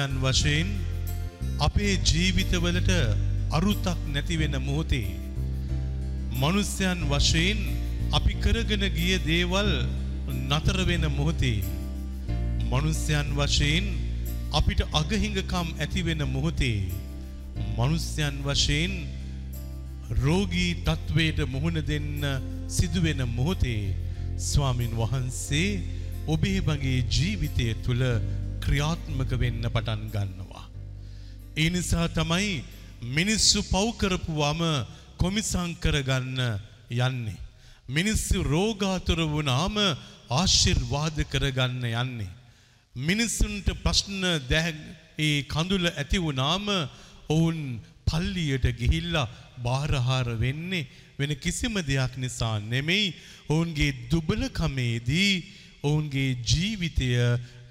මනුස්්‍යයන් වශයෙන් අපේ ජීවිතවලට අරුතක් නැතිවෙන මොහොතේ. මනුස්්‍යයන් වශයෙන් අපි කරගෙන ගිය දේවල් නතරවෙන මොහොතේ. මනුස්්‍යයන් වශයෙන් අපිට අගහිඟකම් ඇතිවෙන මොහොතේ. මනුස්්‍යයන් වශයෙන් රෝගී තත්ත්වයට මුහුණ දෙන්න සිදුවෙන මොහොතේ ස්වාමින් වහන්සේ ඔබේ මගේ ජීවිතය තුළ ක්‍රියාත්මක වෙන්න පටන් ගන්නවා. ඒ නිසා තමයි මිනිස්සු පව්කරපුවාම කොමිසං කරගන්න යන්නේ. මිනිස්සු රෝගාතුර වුණාම ආශිර්වාද කරගන්න යන්නේ. මිනිස්සුන්ට ප්‍රශ්න දැ ඒ කඳුල ඇති වුණාම ඔවුන් පල්ලියට ගිහිල්ලා බාරහාර වෙන්නේ වෙන කිසිම දෙයක් නිසා නෙමෙයි ඔවුන්ගේ දුබලකමේදී ඔවුන්ගේ ජීවිතය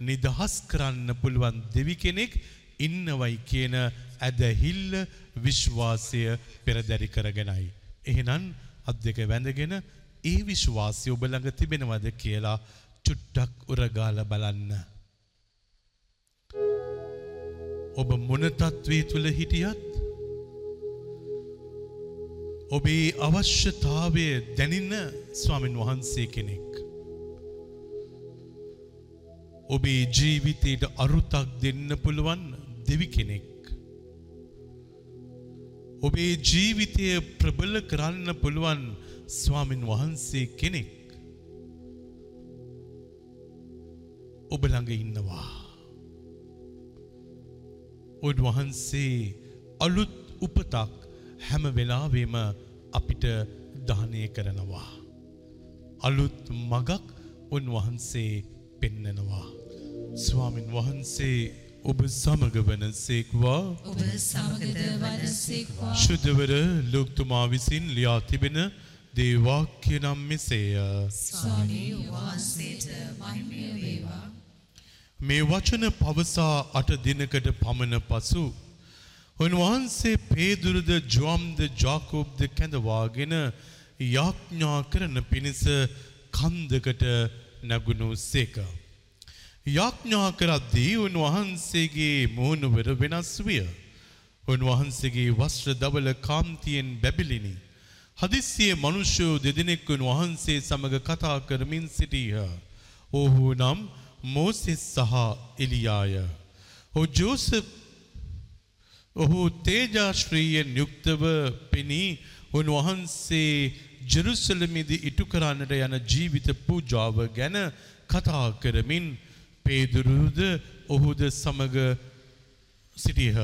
නිදහස් කරන්න පුළුවන් දෙවි කෙනෙක් ඉන්නවයි කියන ඇදහිල්ල විශ්වාසය පෙරදැරි කරගෙනයි. එහෙනම් අත් දෙක වැඳගෙන ඒ විශ්වාසය ඔබ ළඟ තිබෙනවද කියලා චුට්ටක් උරගාල බලන්න. ඔබ මොන තත්ත්වයේ තුල හිටියත් ඔබේ අවශ්‍යතාවය දැනින්න ස්වාමින් වහන්සේ කෙනෙක්. ඔබේ ජීවිතයට අරුතක් දෙන්න පුළුවන් දෙවි කෙනෙක්. ඔබේ ජීවිතය ප්‍රබල කරන්න පුළුවන් ස්වාමින් වහන්සේ කෙනෙක්. ඔබ ළඟ ඉන්නවා. උන්වහන්සේ අලුත් උපතක් හැම වෙලාවෙම අපිට දානය කරනවා. අලුත් මගක් උන්වහන්සේ පෙන්නනවා. ස්වාමින් වහන්සේ ඔබ සමග වන සේක්වා ඔබ සමගද වනසේක්වා ශුද්ධවර ලොක්තුමා විසින් ලියා තිබෙන දේවාක්‍ය නම් මෙසේය. ස්වාමී වහන්සේට මහිමය වේවා මේ වචන පවසා අට දිනකට පමණ පසු උන්වහන්සේ පේදුරුද ජොම්ද ජාකෝබ්ද කැඳවාගෙන යාඥා කරන පිණිස කන්දකට නැගුණු සේක. යාඥා කරද්දී උන්වහන්සේගේ මුහුණුවර වෙනස් විය. උන්වහන්සේගේ වස්ත්‍ර දවල කාන්තියෙන් බැබිලිනි. හදිස්සියේ මනුෂ්‍යයෝ දෙදෙනෙක් උන්වහන්සේ සමග කතා කරමින් සිටීහ. ඔහු නම් මෝසෙස් සහ එලියාය. ඔහු ජෝසප් ඔහු තේජාශ්‍රීයෙන් යුක්තව පෙනී උන්වහන්සේ ජෙරුසලමේදී ඉටු කරන්නට යන ජීවිත පූජාව ගැන කතා කරමින් පේදුරුද ඔහුද සමග සිටියහ.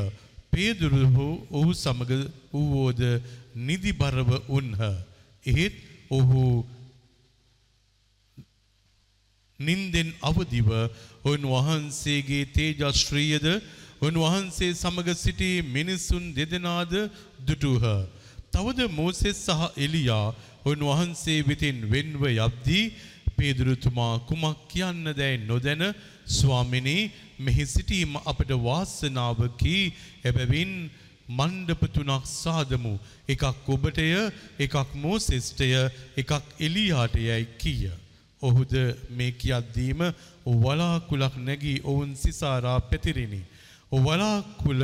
පේදුරු ඔහු සමග වූවෝද නිදිබරව උන්හ. එහෙත් ඔහු නින්දෙන් අවදිව උන්වහන්සේගේ තේජශ්‍රීයද උන්වහන්සේ සමග සිටි මිනිසුන් දෙදෙනාද දුටුහ. තවද මෝසෙස් සහ එලියා උන්වහන්සේ වෙතින් වෙන්ව යද්දී පේදුරුතුමා කුමක් කියන්න දැයි නොදැන ස්වාමිනී මෙහි සිටීම අපට වාසනාවකි එබැවින් මණ්ඩප තුනක් සාදමු එකක් ඔබටය එකක් මෝසෙස්ටය එකක් එලියාටයයි කීය. ඔහුද මේ කියද්දීම වලාකුලක් නැගී ඔවුන් සිසාරා පැතිරිණි. වලාකුල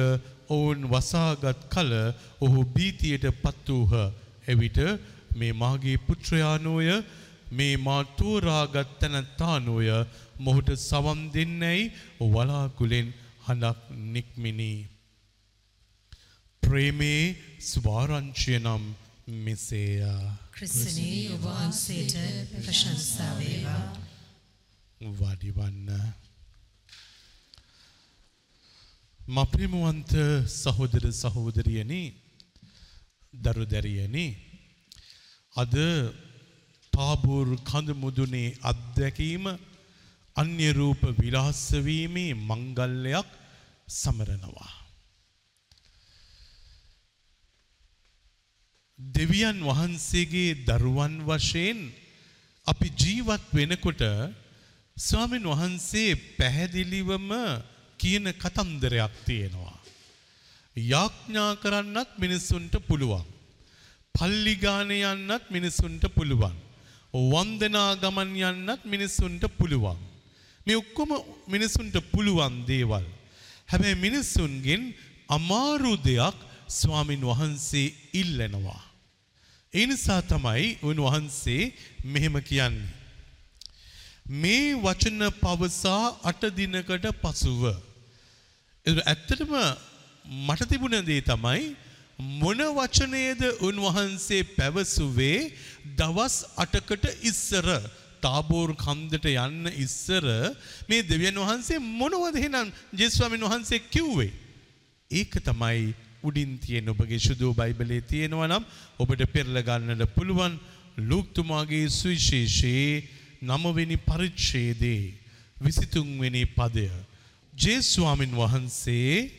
ඔවුන් වසාගත් කල ඔහු බීතියට පත් වූහ. එවිට මේ මාගේ පුත්‍රයානෝය මේ මා තෝරාගත් තැනැත්තානෝය මොහුට සවම් දෙන්නැයි වලාකුලෙන් හඬක් නික්මිනි. ප්‍රේමේ ස්වාරංචය නම් මෙසේය. ක්‍රිස්තනී ඔබ වහන්සේට ප්‍රශංසා වේවා. වඩිවන්න. මප්‍රමුවන්ත සහෝදර සහෝදරියනි දරුදැරියනි අද තාබූර් කඳ මුදුනේ අත්දැකීම අන්‍ය රූප විලාසවීමේ මංගල්‍යයක් සමරනවා. දෙවියන් වහන්සේගේ දරුවන් වශයෙන් අපි ජීවත් වෙනකොට ස්වාමීන් වහන්සේ පැහැදිලිවම කියන කතන්දරයක් තියෙනවා. යාඥා කරන්නත් මිනිස්සුන්ට පුළුවන්. පල්ලි ගානේ යන්නත් මිනිස්සුන්ට පුළුවන්. වන්දනා ගමන් යන්නත් මිනිස්සුන්ට පුළුවන්. මේ ඔක්කොම මිනිස්සුන්ට පුළුවන් දේවල්. හැබැයි මිනිස්සුන්ගෙන් අමාරු දෙයක් ස්වාමින් වහන්සේ ඉල්ලනවා. ඒ නිසා තමයි උන්වහන්සේ මෙහෙම කියන්නේ. මේ වචන පවසා අට දිනකට පසුව. ඇත්තටම මට තිබුණ දේ තමයි මොන වචනයද උන්වහන්සේ පැවසුවේ දවස් අටකට ඉස්සර තාබෝර් කන්දට යන්න ඉස්සර මේ දෙවියන් වහන්සේ මොනවද එහෙනම් ජේස්වාමින් වහන්සේ කිව්වේ. ඒක තමයි උඩින් තියෙන ඔබගේ ශුද්ධ බයිබලයේ තියෙනවා නම් ඔබට පෙරල ගන්නට පුළුවන් ලූක්තුමාගේ සුවිශේෂයේ නවවෙනි පරිච්ඡේදයේ 23 වෙනි පදය. ජේස්වාමින් වහන්සේ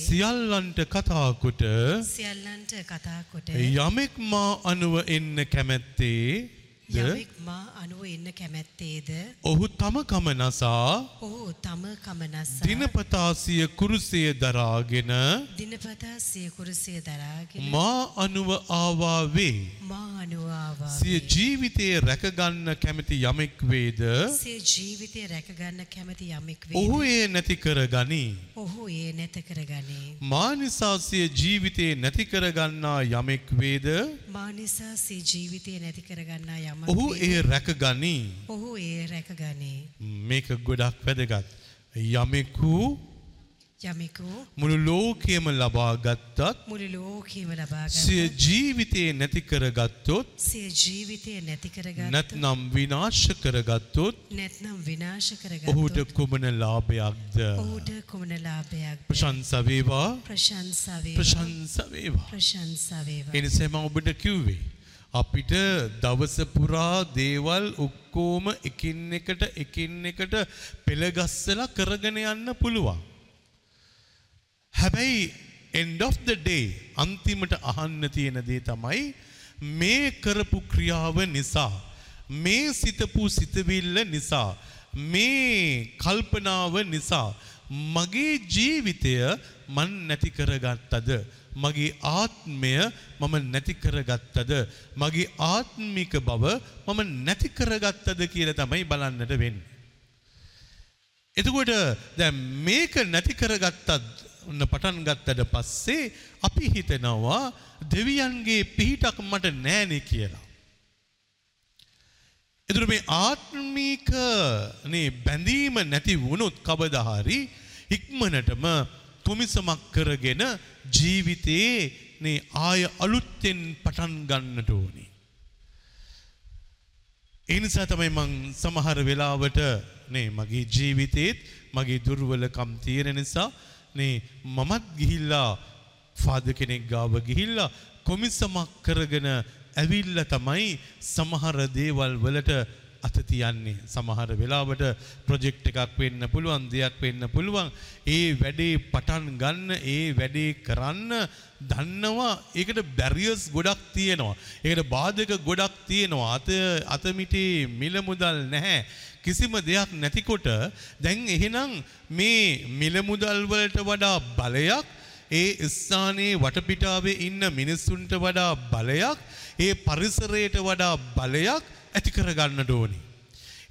සියල්ලන්ට කතා කොට සියල්ලන්ට කතා කොට යමෙක් මා අනුව එන්න කැමැත්තේ යමෙක් මා අනුව එන්න කැමැත්තේද? ඔහු තම කම නසා ඔහු තම කමනසා දිනපතා සිය කුරුසය දරාගෙන දිනපතා සිය කුරුසිය දරාගෙන මා අනුව ආවා වේ. මා අනුව ආවා සිය ජීවිතයේ රැකගන්න කැමති යමෙක් වේද? සිය ජීවිතය රැකගන්න කැමති යමෙක් ඔහු වේද ඒ නැති කරගනී. ඔහු ඒ නැත කරගනී. මා නිසා සිය ජීවිතයේ නැති කරගන්නා යමෙක් වේද මා නිසා සිය ජීවිතය නැති කරගන්නා යමක් ඔහු ඒ රැකගනී. ඔහු ඒ රැකගනී මේක ගොඩක් වැදගත්. යමෙකු යමෙකු මුළු ලෝකයම ලබා ගත්තත් මුළු ලෝකීම ලබාගත් සිය ජීවිතයේ නැති කරගත්තොත් සිය ජීවිතය නැති කරගත් නැත්නම් විනාශ කරගත්තොත් නැත්නම් විනාශ ඔහුට කරගත් කුමන ලාභයක්ද? ඔහුට කුමන ලාභයක් ප්‍රශංසා වේවා. ප්‍රශංසාවේ ප්‍රශංසා වේවා. ප්‍රශංසාවේවා එනිසා මම ඔබට කිව්වේ අපිට දවස පුරා දේවල් ඔක්කොම එකින් එකට එකින් එකට පෙළගස්සලා කරගෙන යන්න පුළුවන්. හැබැයි end of the day අන්තිමට අහන්න තියෙන දේ තමයි මේ කරපු ක්‍රියාව නිසා මේ සිතපු සිතවිල්ල නිසා මේ කල්පනාව නිසා මගේ ජීවිතය මන් නැති කරගත්තද? මගේ ආත්මය මම නැති කරගත්තද? මගේ ආත්මික බව මම නැති කරගත්තද කියලා තමයි බලන්නට වෙන්නේ. එතකොට දැන් මේක නැති කරගත්තත් ඔන්න පටන් ගත්තට පස්සේ අපි හිතනවා දෙවියන්ගේ පිහිටක් මට නෑනේ කියලා. එතුර මේ ආත්මීක නේ බැඳීම නැති වුණොත් කවදා හරි ඉක්මනටම තුමිසමක් කරගෙන ජීවිතේ නේ ආය අලුත්ෙන් පටන් ගන්නට ඕනේ. ඒ නිසා තමයි මං සමහර වෙලාවට නේ මගේ ජීවිතේත් මගේ දුර්වලකම් තියෙන නිසා නේ මමත් ගිහිල්ලා ෆාද කෙනෙක් ගාව ගිහිල්ලා කොමිසමක් කරගෙන ඇවිල්ලා තමයි සමහර දේවල් වලට අත තියන්නේ. සමහර වෙලාවට ප්‍රොජෙක්ට් එකක් වෙන්න පුළුවන් දෙයක් වෙන්න පුළුවන්. ඒ වැඩේ පටන් ගන්න ඒ වැඩේ කරන්න දන්නවා. ඒකට බැරියර්ස් ගොඩක් තියෙනවා. ඒකට බාධක ගොඩක් තියෙනවා. අත අතමිටේ මිල මුදල් නැහැ. කිසිම දෙයක් නැතිකොට දැන් එහෙනම් මේ මිල මුදල් වලට වඩා බලයක් ඒ ස්ථානයේ වටපිටාවේ ඉන්න මිනිස්සුන්ට වඩා බලයක් ඒ පරිසරයට වඩා බලයක් ඇති කරගන්නට ඕනි.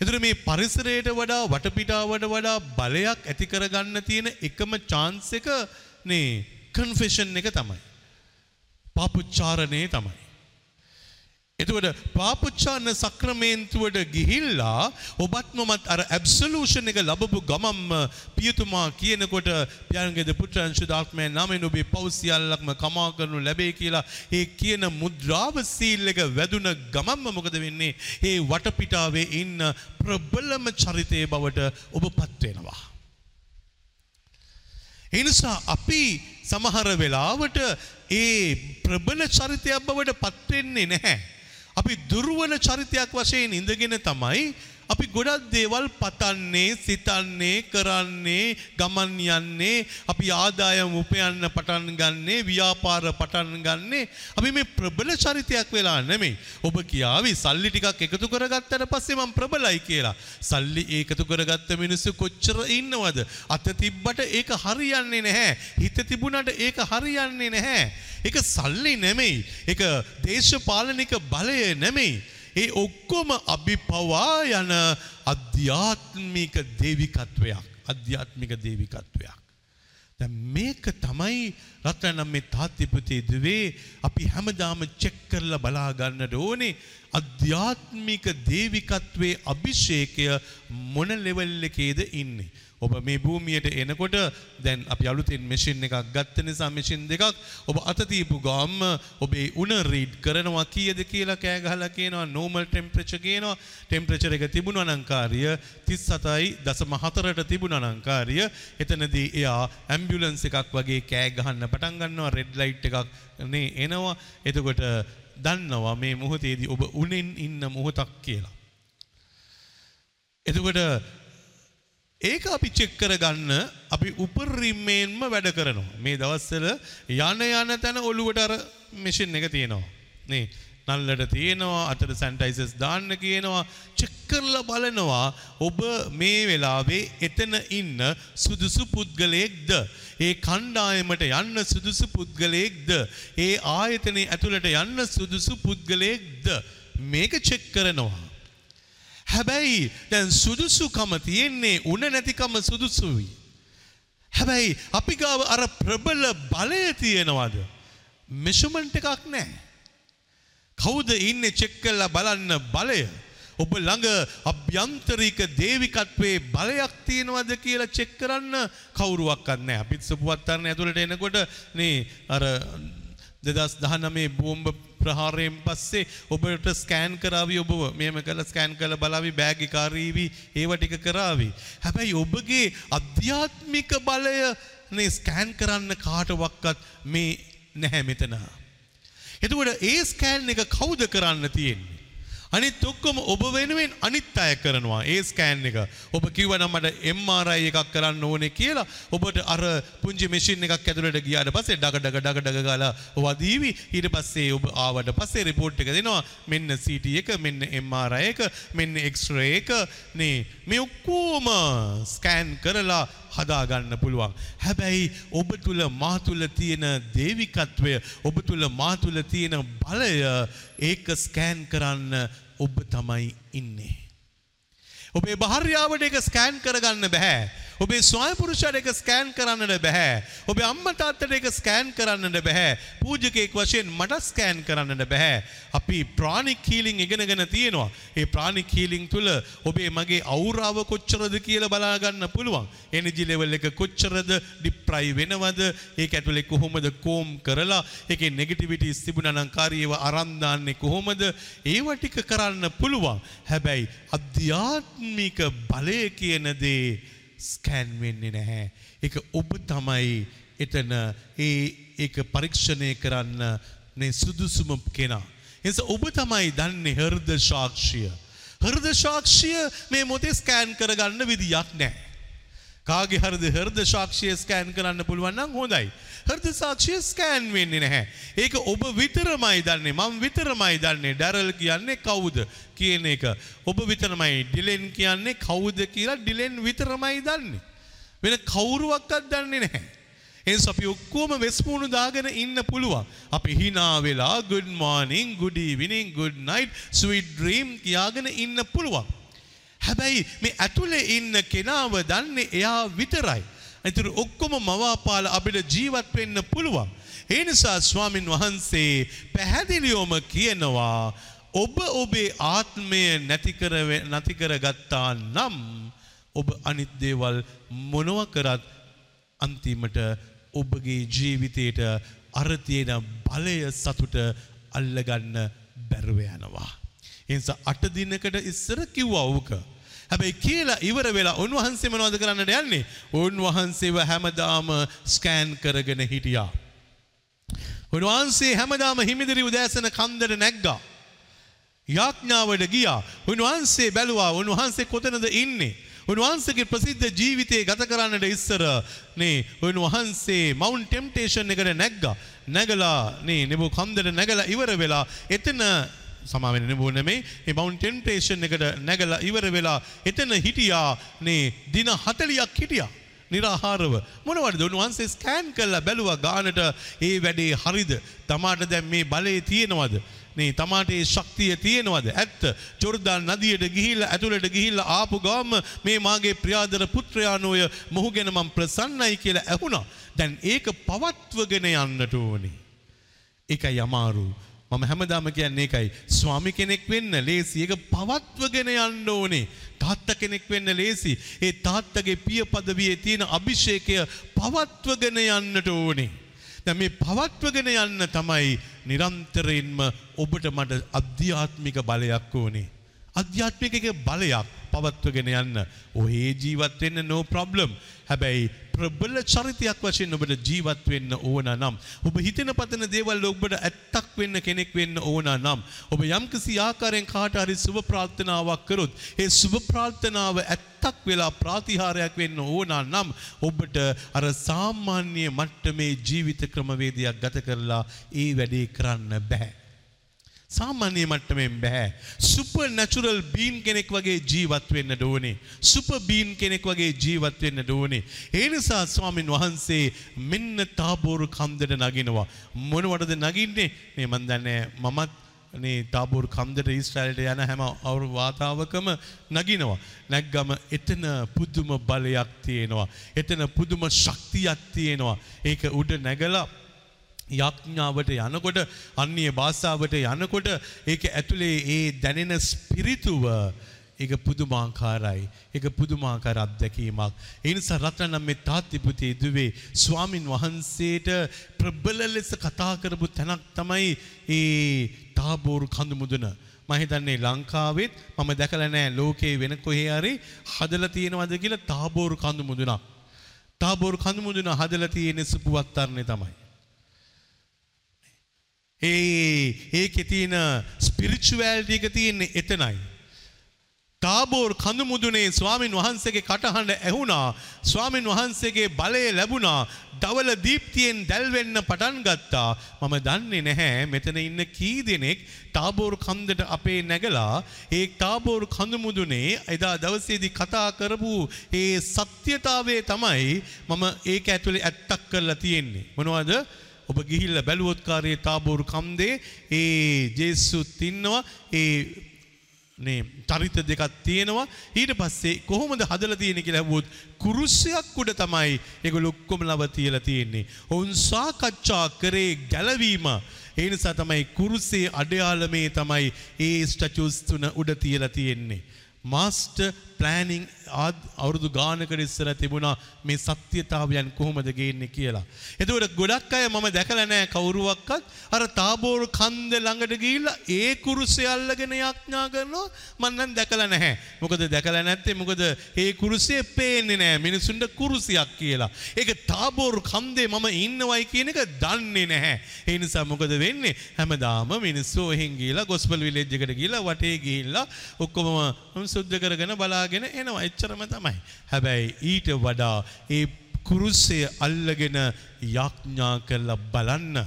එතන මේ පරිසරයට වඩා වටපිටාවට වඩා බලයක් ඇති කරගන්න තියෙන එකම chance එක නේ කන්ෆෙෂන් එක තමයි. පාපුච්චාරණය තමයි. එතකොට පාපුච්චාන සක්‍රමේන්තුවට ගිහිල්ලා ඔබත් මමත් අර ඇබ්සලූෂන් එක ලබපු ගමම්ම පියතුමා කියනකොට පියන්ගෙද පුත්‍රයන් ශුද්ධාත්මයන් නාමයෙන් ඔබේ පව් සියල්ලක්ම කමා කරනු ලැබේ කියලා ඒ කියන මුද්‍රාව සීල් එක වැදුන ගමම්ම මොකද වෙන්නේ? ඒ වටපිටාවේ ඉන්න ප්‍රබලම චරිතයේ බවට ඔබපත් වෙනවා. ඒ නිසා අපි සමහර වෙලාවට ඒ ප්‍රබල චරිතයක් බවට පත් වෙන්නේ නැහැ. අපි දුර්වල චරිතයක් වශයෙන් ඉඳගෙන තමයි අපි ගොඩක් දේවල් පතන්නේ, සිතන්නේ, කරන්නේ, ගමන් යන්නේ, අපි ආදායම් උපයන්න පටන් ගන්නේ, ව්‍යාපාර පටන් ගන්නේ. අපි මේ ප්‍රබල චරිතයක් වෙලා නෙමෙයි. ඔබ කියාවි සල්ලි ටිකක් එකතු කරගත්තට පස්සේ මම ප්‍රබලයි කියලා. සල්ලි ඒකතු කරගත්ත මිනිස්සු කොච්චර ඉන්නවද? අත තිබ්බට ඒක හරියන්නේ නැහැ. හිත තිබුණාට ඒක හරියන්නේ නැහැ. ඒක සල්ලි නෙමෙයි. ඒක දේශපාලනික බලය නෙමෙයි. ඒ ඔක්කොම අභිපවා යන අධ්‍යාත්මික දේවිකත්වයක් අධ්‍යාත්මික දේවිකත්වයක්. දැන් මේක තමයි රත්නම් මේ තාත්තිපතේ දුවේ අපි හැමදාම චෙක් කරලා බලා ගන්නට ඕනේ අධ්‍යාත්මික දේවිකත්වයේ අභිෂේකය මොන ලෙවල් එකේද ඉන්නේ. ඔබ මේ භූමියට එනකොට දැන් අපි අලුතෙන් මැෂින් එකක් ගත්ත නිසා මැෂින් දෙකක් ඔබ අත තියපු ගාම ඔබේ උණ රීඩ් කරනවා කීයද කියලා කෑ ගහලා කියනවා normal temperature කියනවා. Temperature එක තිබුණා නම් කාර්ය 37.4ට තිබුණා නම් කාර්ය. එතනදී එයා ඇම්බියුලන්ස් එකක් වගේ කෑ ගහන්න පටන් ගන්නවා රෙඩ් ලයිට් එකක් නේ එනවා. එතකොට දන්නවා මේ මොහොතේදී ඔබ උණෙන් ඉන්න මොහොතක් කියලා. එතකොට ඒක අපි චෙක් කරගන්න අපි උපරිමයෙන්ම වැඩ කරනවා. මේ දවස්වල යන යන තැන ඔළුවට අර මැෂින් එක තියෙනවා. නේ? නල්ලට තියෙනවා අතට සැනිටයිසර්ස් දාන්න කියනවා චෙක් කරලා බලනවා ඔබ මේ වෙලාවේ එතන ඉන්න සුදුසු පුද්ගලයෙක්ද? ඒ කණ්ඩායමට යන්න සුදුසු පුද්ගලයෙක්ද? ඒ ආයතනයේ ඇතුළට යන්න සුදුසු පුද්ගලයෙක්ද? මේක චෙක් කරනවා. හැබැයි දැන් සුදුසුකම තියෙන්නේ උන නැතිකම සුදුසුයි. හැබැයි අපි ගාව අර ප්‍රබල බලය තියෙනවද? මෙෂර්මන්ට් එකක් නැහැ. කවුද ඉන්නේ චෙක් කරලා බලන්න බලය? ඔබ ළඟ අභ්‍යන්තරික දේවිකත්වයේ බලයක් තියෙනවද කියලා චෙක් කරන්න කවුරුවක්වත් නැහැ. අපිත් සුපුවත්තරන ඇතුළට එනකොට නේ අර දෙදස් දහනමේ බෝම්බ ප්‍රහාරයෙන් පස්සේ ඔබට ස්කෑන් කරාවි ඔබ මෙම කළ ස්කෑන් කළ බලාවි බෑගිකාරීවී ඒව ටික කරාවි. හැබැයි ඔබගේ අධ්‍යාත්මික බලය නේ ස්කෑන් කරන්න කාටවක්කත් මේ නැහැ මෙතන. එතකොට ඒ ස්කෑන් එක කවුද කරන්න තියෙන්නේ. අනිත් ඔක්කොම ඔබ වෙනුවෙන් අනිත් අය කරනවා. ඒ ස්කෑන් එක. ඔබ කිව්වනම් මට MRI එකක් කරන්න ඕනේ කියලා. ඔබට අර පුංචි මැෂින් එකක් ඇතුළට ගියාට පස්සේ ඩග ඩග ඩග ඩග ගාලා වදීවි. ඊට පස්සේ ඔබ ආවට පස්සේ report එක දෙනවා. මෙන්න CT එක මෙන්න MRI එක මෙන්න X-ray එක. නේ මේ ඔක්කොම ස්කෑන් කරලා හදාගන්න පුළුවන්. හැබැයි ඔබ තුළ මා තුළ තියෙන දේවිකත්වය ඔබ තුළ මා තුළ තියෙන බලය ඒක ස්කෑන් කරන්න ඔබ තමයි ඉන්නේ. ඔබේ භාර්යාවට එක ස්කෑන් කරගන්න බැහැ. ඔබේ ස්වායපුරුෂයට එක ස්කෑන් කරන්නට බැහැ. ඔබේ අම්මා තාත්තට එක ස්කෑන් කරන්නට බැහැ. පූජකයෙක් වශයෙන් මට ස්කෑන් කරන්නට බැහැ. අපි ප්‍රාණික් හීලින් ඉගෙනගෙන තියෙනවා. ඒ ප්‍රාණික් හීලින් තුල ඔබේ මගේ අවුරාව කොච්චරද කියලා බලා ගන්න පුළුවන්. එනර්ජි ලෙවල් එක කොච්චරද ඩිප්‍රයි වෙනවද? ඒක ඇතුලේ කොහොමද කෝම් කරලා ඒකේ නෙගටිවිටිස් තිබුණා නම් කාර්යව අරන් දාන්නේ කොහොමද? ඒව ටික කරන්න පුළුවන්. හැබැයි අධ්‍යාත්මික බලය කියන දේ ස්කෑන් වෙන්නේ නැහැ. ඒක ඔබ තමයි එතන ඒ ඒක පරීක්ෂණය කරන්න නේ සුදුසුම කෙනා. එනිසා ඔබ තමයි දන්නේ හෘද සාක්ෂිය. හෘද සාක්ෂිය මේ මොතේ ස්කෑන් කරගන්න විදියක් නැහැ. කාගේ හරිද හෘද සාක්ෂිය ස්කෑන් කරන්න පුළුවන් නම් හොඳයි. හෘද සාක්ෂිය ස්කෑන් වෙන්නේ නැහැ. ඒක ඔබ විතරමයි දන්නේ. මම විතරමයි දන්නේ. ඩැරල් කියන්නේ කවුද කියන එක. ඔබ විතරමයි ඩිලෙන් කියන්නේ කවුද කියලා ඩිලෙන් විතරමයි දන්නේ. වෙන කවුරුවක්වත් දන්නේ නැහැ. එනිස අපි ඔක්කොම වෙස්පුුණු දාගෙන ඉන්න පුළුවන්. අපි හිනා වෙලා good morning, good evening, good night, sweet dream කියාගෙන ඉන්න පුළුවන්. හැබැයි මේ ඇතුලේ ඉන්න කෙනාව දන්නේ එයා විතරයි. ඇතුර ඔක්කොම මවාපාල අපිට ජීවත් වෙන්න පුළුවන්. ඒ නිසා ස්වාමින් වහන්සේ පැහැදිලිවම කියනවා ඔබ ඔබේ ආත්මය නැතිකර නැතිකර ගත්තා නම් ඔබ අනිත් දේවල් මොනව කරත් අන්තිමට ඔබගේ ජීවිතයට අර තියෙන බලය සතුට අල්ලගන්න බැරුව යනවා. එනිසා අට දිනකට ඉස්සර කිව්වා ඕක. හැබැයි කියලා ඉවර වෙලා උන්වහන්සේ මොනවද කරන්නට යන්නේ? උන්වහන්සේව හැමදාම ස්කෑන් කරගෙන හිටියා. උන්වහන්සේ හැමදාම හිමිදිරි උදෑසන කන්දට නැග්ගා. යාඥාවට ගියා. උන්වහන්සේ බැලුවා උන්වහන්සේ කොතනද ඉන්නේ? උන්වහන්සේගේ ප්‍රසිද්ධ ජීවිතය ගත කරන්නට ඉස්සර නේ උන්වහන්සේ මවුන් ටෙම්ටේෂන් එකට නැග්ගා. නැගලා නේ නෙබු කන්දට නැගලා ඉවර වෙලා එතන සමාවෙන නෙබු නෙමෙයි මේ මවුන් ටෙම්ටේෂන් එකට නැගලා ඉවර වෙලා එතන හිටියා. නේ දින 40ක් හිටියා. නිරාහාරව. මොනවද උන්වහන්සේ ස්කෑන් කරලා බැලුවා ගානට ඒ වැඩේ හරිද? තමාට දැන් මේ බලය තියෙනවද? නේ තමාට ඒ ශක්තිය තියෙනවද? ඇත්ත. ජොර්දාන් නදියට ගිහිල්ලා ඇතුළට ගිහිල්ලා ආපු ගාම මේ මාගේ ප්‍රියාදර පුත්‍රයාණෝය මොහු ගැන මම ප්‍රසන්නයි කියලා ඇහුණා. දැන් ඒක පවත්වගෙන යන්නට ඕනේ. ඒකයි අමාරු. මම හැමදාම කියන්නේ ඒකයි. ස්වාමි කෙනෙක් වෙන්න ලේසි. ඒක පවත්වගෙන යන්න ඕනේ. තාත්තා කෙනෙක් වෙන්න ලේසි. ඒ තාත්තගේ පිය පදවියේ තියෙන අභිෂේකය පවත්වගෙන යන්නට ඕනේ. දැන් මේ පවත්වගෙන යන්න තමයි නිරන්තරයෙන්ම ඔබට මට අධ්‍යාත්මික බලයක් ඕනේ. අධ්‍යාත්මික බලයක්. පවත්වගෙන යන්න. ඔහේ ජීවත් වෙන්න no problem. හැබැයි ප්‍රබල චරිතයක් වශයෙන් ඔබට ජීවත් වෙන්න ඕන නම් ඔබ හිතෙන පතන දේවල් ඔබට ඇත්තක් වෙන්න කෙනෙක් වෙන්න ඕන නම් ඔබ යම්කිසි ආකාරයෙන් කාට හරි සුබ ප්‍රාර්ථනාවක් කරොත් ඒ සුබ ප්‍රාර්ථනාව ඇත්තක් වෙලා ප්‍රාතිහාරයක් වෙන්න ඕන නම් ඔබට අර සාමාන්‍ය මට්ටමේ ජීවිත ක්‍රමවේදයක් ගත කරලා ඒ වැඩේ කරන්න බෑ. සාමාන්‍ය මට්ටමෙන් බෑ. සුපර් නැචුරල් බීන් කෙනෙක් වගේ ජීවත් වෙන්න ඕනේ. සුපර් බීන් කෙනෙක් වගේ ජීවත් වෙන්න ඕනේ. ඒ නිසා ස්වාමින් වහන්සේ මෙන්න තාබෝරු කන්දට නගිනවා. මොනවටද නගින්නේ? මේ මන් දන්නේ මමත් මේ තාබෝරු කන්දට ඊශ්‍රායලට යන හැම අවුරු වාතාවකම නගිනවා. නැග්ගම එතන පුදුම බලයක් තියෙනවා. එතන පුදුම ශක්තියක් තියෙනවා. ඒක උඩ නැගලා යඥාවට යනකොට අන්‍ය භාෂාවට යනකොට ඒක ඇතුලේ ඒ දැනෙන ස්පිරිතුව ඒක පුදුමාකාරයි. ඒක පුදුමාකාර අත්දැකීමක්. ඒ නිසා රත්නම් මේ තාත්තිපුතේ දුවේ ස්වාමින් වහන්සේට ප්‍රබල ලෙස කතා කරපු තැනක් තමයි ඒ තාබෝරු කඳු මුදුන. මම හිතන්නේ ලංකාවෙත් මම දැකලා නැහැ ලෝකේ වෙන කොහේ හරි හදලා තියෙනවද කියලා තාබෝරු කඳු මුදුනක්. තාබෝරු කඳු මුදුන හදලා තියෙන සුපුවත්තරනේ තමයි. ඒ ඒකේ තියෙන ස්පිරිචුවැලිටි එක තියෙන්නේ එතනයි. තාබෝර් කඳු මුදුනේ ස්වාමින් වහන්සේගේ කටහඬ ඇහුණා. ස්වාමින් වහන්සේගේ බලය ලැබුණා. දවල දීප්තියෙන් දැල්වෙන්න පටන් ගත්තා. මම දන්නේ නැහැ. මෙතන ඉන්න කී දෙනෙක් තාබෝර් කන්දට අපේ නැගලා ඒ තාබෝර් කඳු මුදුනේ එදා දවසේදී කතා කරපු ඒ සත්‍යතාවය තමයි මම ඒක ඇතුලේ ඇත්තක් කරලා තියෙන්නේ. මොනවද? ඔබ ගිහිල්ලා බැලුවොත් කාර්යයේ තාබෝර් කන්දේ ඒ ජේසුත් ඉන්නවා ඒ නේ චරිත දෙකක් තියෙනවා ඊට පස්සේ කොහොමද හදලා තියෙන්නේ කියලා ඇහුවොත් කුරුසයක් උඩ තමයි ඒගොල්ලෝ ඔක්කොම ලව තියලා තියෙන්නේ. ඔවුන් සාකච්ඡා කරේ ගැලවීම. ඒ නිසා තමයි කුරුසේ අඩයාලමේ තමයි ඒ ස්ටැචුස් තුන උඩ තියලා තියෙන්නේ. මාස්ටර් ප්ලෑනිං අවුරුදු ගානකට ඉස්සර තිබුණා මේ සත්‍යතාවයන් කොහොමද ගේන්නේ කියලා. එතකොට ගොඩක් අය මම දැකලා නැහැ කවුරුවක්වත් අර තාබෝර් කන්ද ළඟට ගිහිල්ලා ඒ කුරුසේ අල්ලගෙන යාඥා කරනවා මම නම් දැකලා නැහැ. මොකද දැකලා නැත්තේ මොකද ඒ කුරුසේ පේන්නේ නැහැ මිනිසුන්ට කුරුසියක් කියලා. ඒක තාබෝර් කන්දේ මම ඉන්නවයි කියන එක දන්නේ නැහැ. ඒ නිසා මොකද වෙන්නේ? හැමදාම මිනිස්සු එහෙන් ගිහිල්ලා ගොස්පල් විලේජ් එකට ගිහිල්ලා වටේ ගිහිල්ලා ඔක්කොම සුද්ධ කරගෙන බලාගෙන එනවා. එච්චරම තමයි. හැබැයි ඊට වඩා ඒ කුරුස්සේ අල්ලගෙන යාඥා කරලා බලන්න.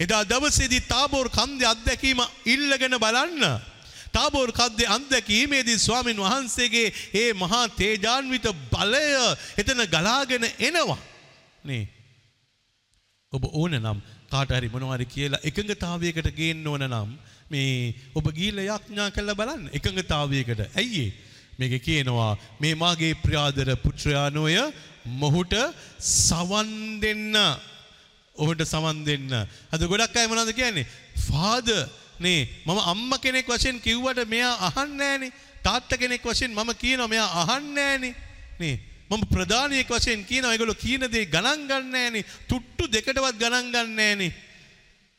එදා දවසේදී තාබෝර් කන්දේ අත්දැකීම ඉල්ලගෙන බලන්න. තාබෝර් කද්දේ අත්දැකීමේදී ස්වාමින් වහන්සේගේ ඒ මහා තේජාන්විත බලය එතන ගලාගෙන එනවා. නේ. ඔබ ඕන නම් කාට හරි මොනවද කියලා එකඟතාවයකට ගේන්න ඕන නම් මේ ඔබ ගිහිල්ලා යාඥා කරලා බලන්න එකඟතාවයකට. ඇයි ඒ? මේක කියනවා මේ මාගේ ප්‍රියාදර පුත්‍රයානෝය මොහුට සවන් දෙන්න ඔහුට සවන් දෙන්න. අද ගොඩක් අය මොනවද කියන්නේ? ෆාදර් නේ මම අම්මා කෙනෙක් වශයෙන් කිව්වට මෙයා අහන්නේ නැහනේ. තාත්තා කෙනෙක් වශයෙන් මම කියනවා මෙයා අහන්නේ නැහනේ. නේ මම ප්‍රධානියෙක් වශයෙන් කියනවා ඒගොල්ලෝ කියන දේ ගණන් ගන්න නැහනේ. තුට්ටු දෙකටවත් ගණන් ගන්න නැහනේ.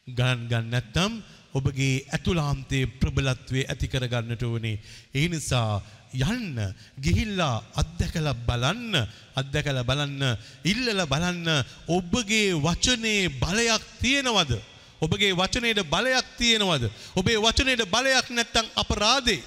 ගණන් ගන්න නැත්නම් ඔබගේ ඇතුළාන්තයේ ප්‍රබලත්වයේ ඇති කර ගන්නට ඕනේ. ඒ නිසා යන්න ගිහිල්ලා අත්දැකලා බලන්න අත්දැකලා බලන්න ඉල්ලලා බලන්න ඔබගේ වචනේ බලයක් තියෙනවද? ඔබගේ වචනයට බලයක් තියෙනවද? ඔබේ වචනයට බලයක් නැත්තම් අපරාධේ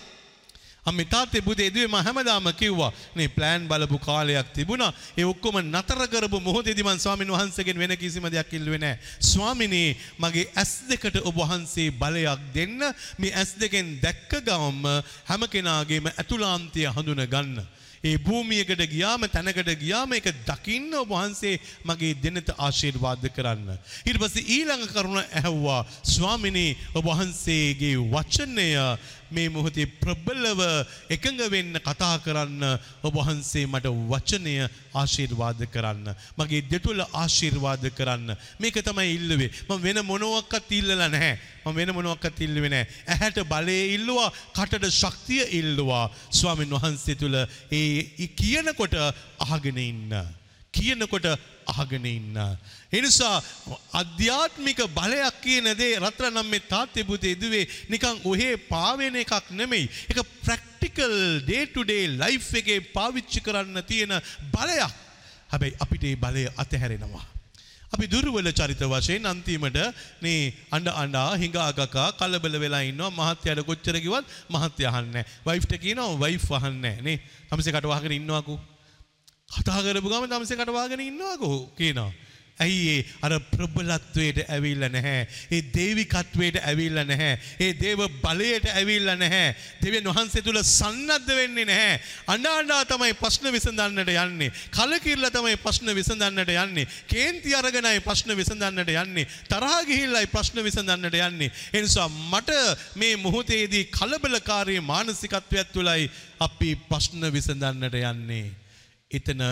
අම්මේ තාත්තේ පුතේ දුවේ මම හැමදාම කිව්වා නේ ප්ලෑන් බලපු කාලයක් තිබුණා. ඒ ඔක්කොම නතර කරපු මොහොතේදී මම ස්වාමින් වහන්සේගෙන් වෙන කිසිම දෙයක් ඉල්ලුවේ නැහැ ස්වාමිනේ මගේ ඇස් දෙකට ඔබ වහන්සේ බලයක් දෙන්න. මේ ඇස් දෙකෙන් දැක්ක ගමම හැම කෙනාගේම ඇතුළාන්තය හඳුන ගන්න. ඒ භූමියකට ගියාම තැනකට ගියාම ඒක දකින්න ඔබ වහන්සේ මගේ දෙනත ආශිර්වාද කරන්න. ඊට පස්සේ ඊළඟ කරුණ ඇහුවා ස්වාමිනේ ඔබ වහන්සේගේ වචනය මේ මොහොතේ ප්‍රබලව එකඟ වෙන්න කතා කරන්න ඔබ වහන්සේ මට වචනය ආශිර්වාද කරන්න. මගේ දෙතුල ආශිර්වාද කරන්න. මේක තමයි ඉල්ලුවේ. මම වෙන මොනවත් ඉල්ලලා නැහැ. මම වෙන මොනවත් ඉල්ලුවේ නැහැ. ඇහැට බලය ඉල්ලුවා, කටට ශක්තිය ඉල්ලුවා. ස්වාමින් වහන්සේ තුල ඒ කියනකොට අහගෙන ඉන්න. කියනකොට අහගෙන ඉන්න. එනිසා අධ්‍යාත්මික බලයක් කියන දේ රත්තරනම් මේ තාත්තේ පුතේ දුවේ නිකන් ඔහේ පාවෙන එකක් නෙමෙයි. ඒක practical day to day life එකේ පාවිච්චි කරන්න තියෙන බලයක්. හැබැයි අපිට ඒ බලය අතහැරෙනවා. අපි දුර්වල චරිත වශයෙන් අන්තිමට මේ අඬ අඬා හිඟාගකා කලබල වෙලා ඉන්නවා මහත්යයට කොච්චර කිව්වත් මහත්ය අහන්නේ නැහැ. වයිෆ්ට කියනවා වයිෆ් අහන්නේ නැහැ නේ. තමසේ කට වහගෙන ඉන්නවාකෝ. කතා කරපු ගම තමසේ කට වහගෙන ඉන්නවාකෝ කියනවා. ඇයි ඒ අර ප්‍රබලත්වයට ඇවිල්ලා නැහැ. ඒ දේවිකත්වයට ඇවිල්ලා නැහැ. ඒ දේව බලයට ඇවිල්ලා නැහැ. දෙවියන් වහන්සේ තුල සන්නද්ධ වෙන්නේ නැහැ. අඬා තමයි ප්‍රශ්න විසඳන්නට යන්නේ. කලකිරලා තමයි ප්‍රශ්න විසඳන්නට යන්නේ. කේන්ති අරගෙනයි ප්‍රශ්න විසඳන්නට යන්නේ. තරහා ගිහිල්ලායි ප්‍රශ්න විසඳන්නට යන්නේ. ඒ නිසා මට මේ මොහොතේදී කලබලකාරී මානසිකත්වයක් තුලයි අපි ප්‍රශ්න විසඳන්නට යන්නේ. එතන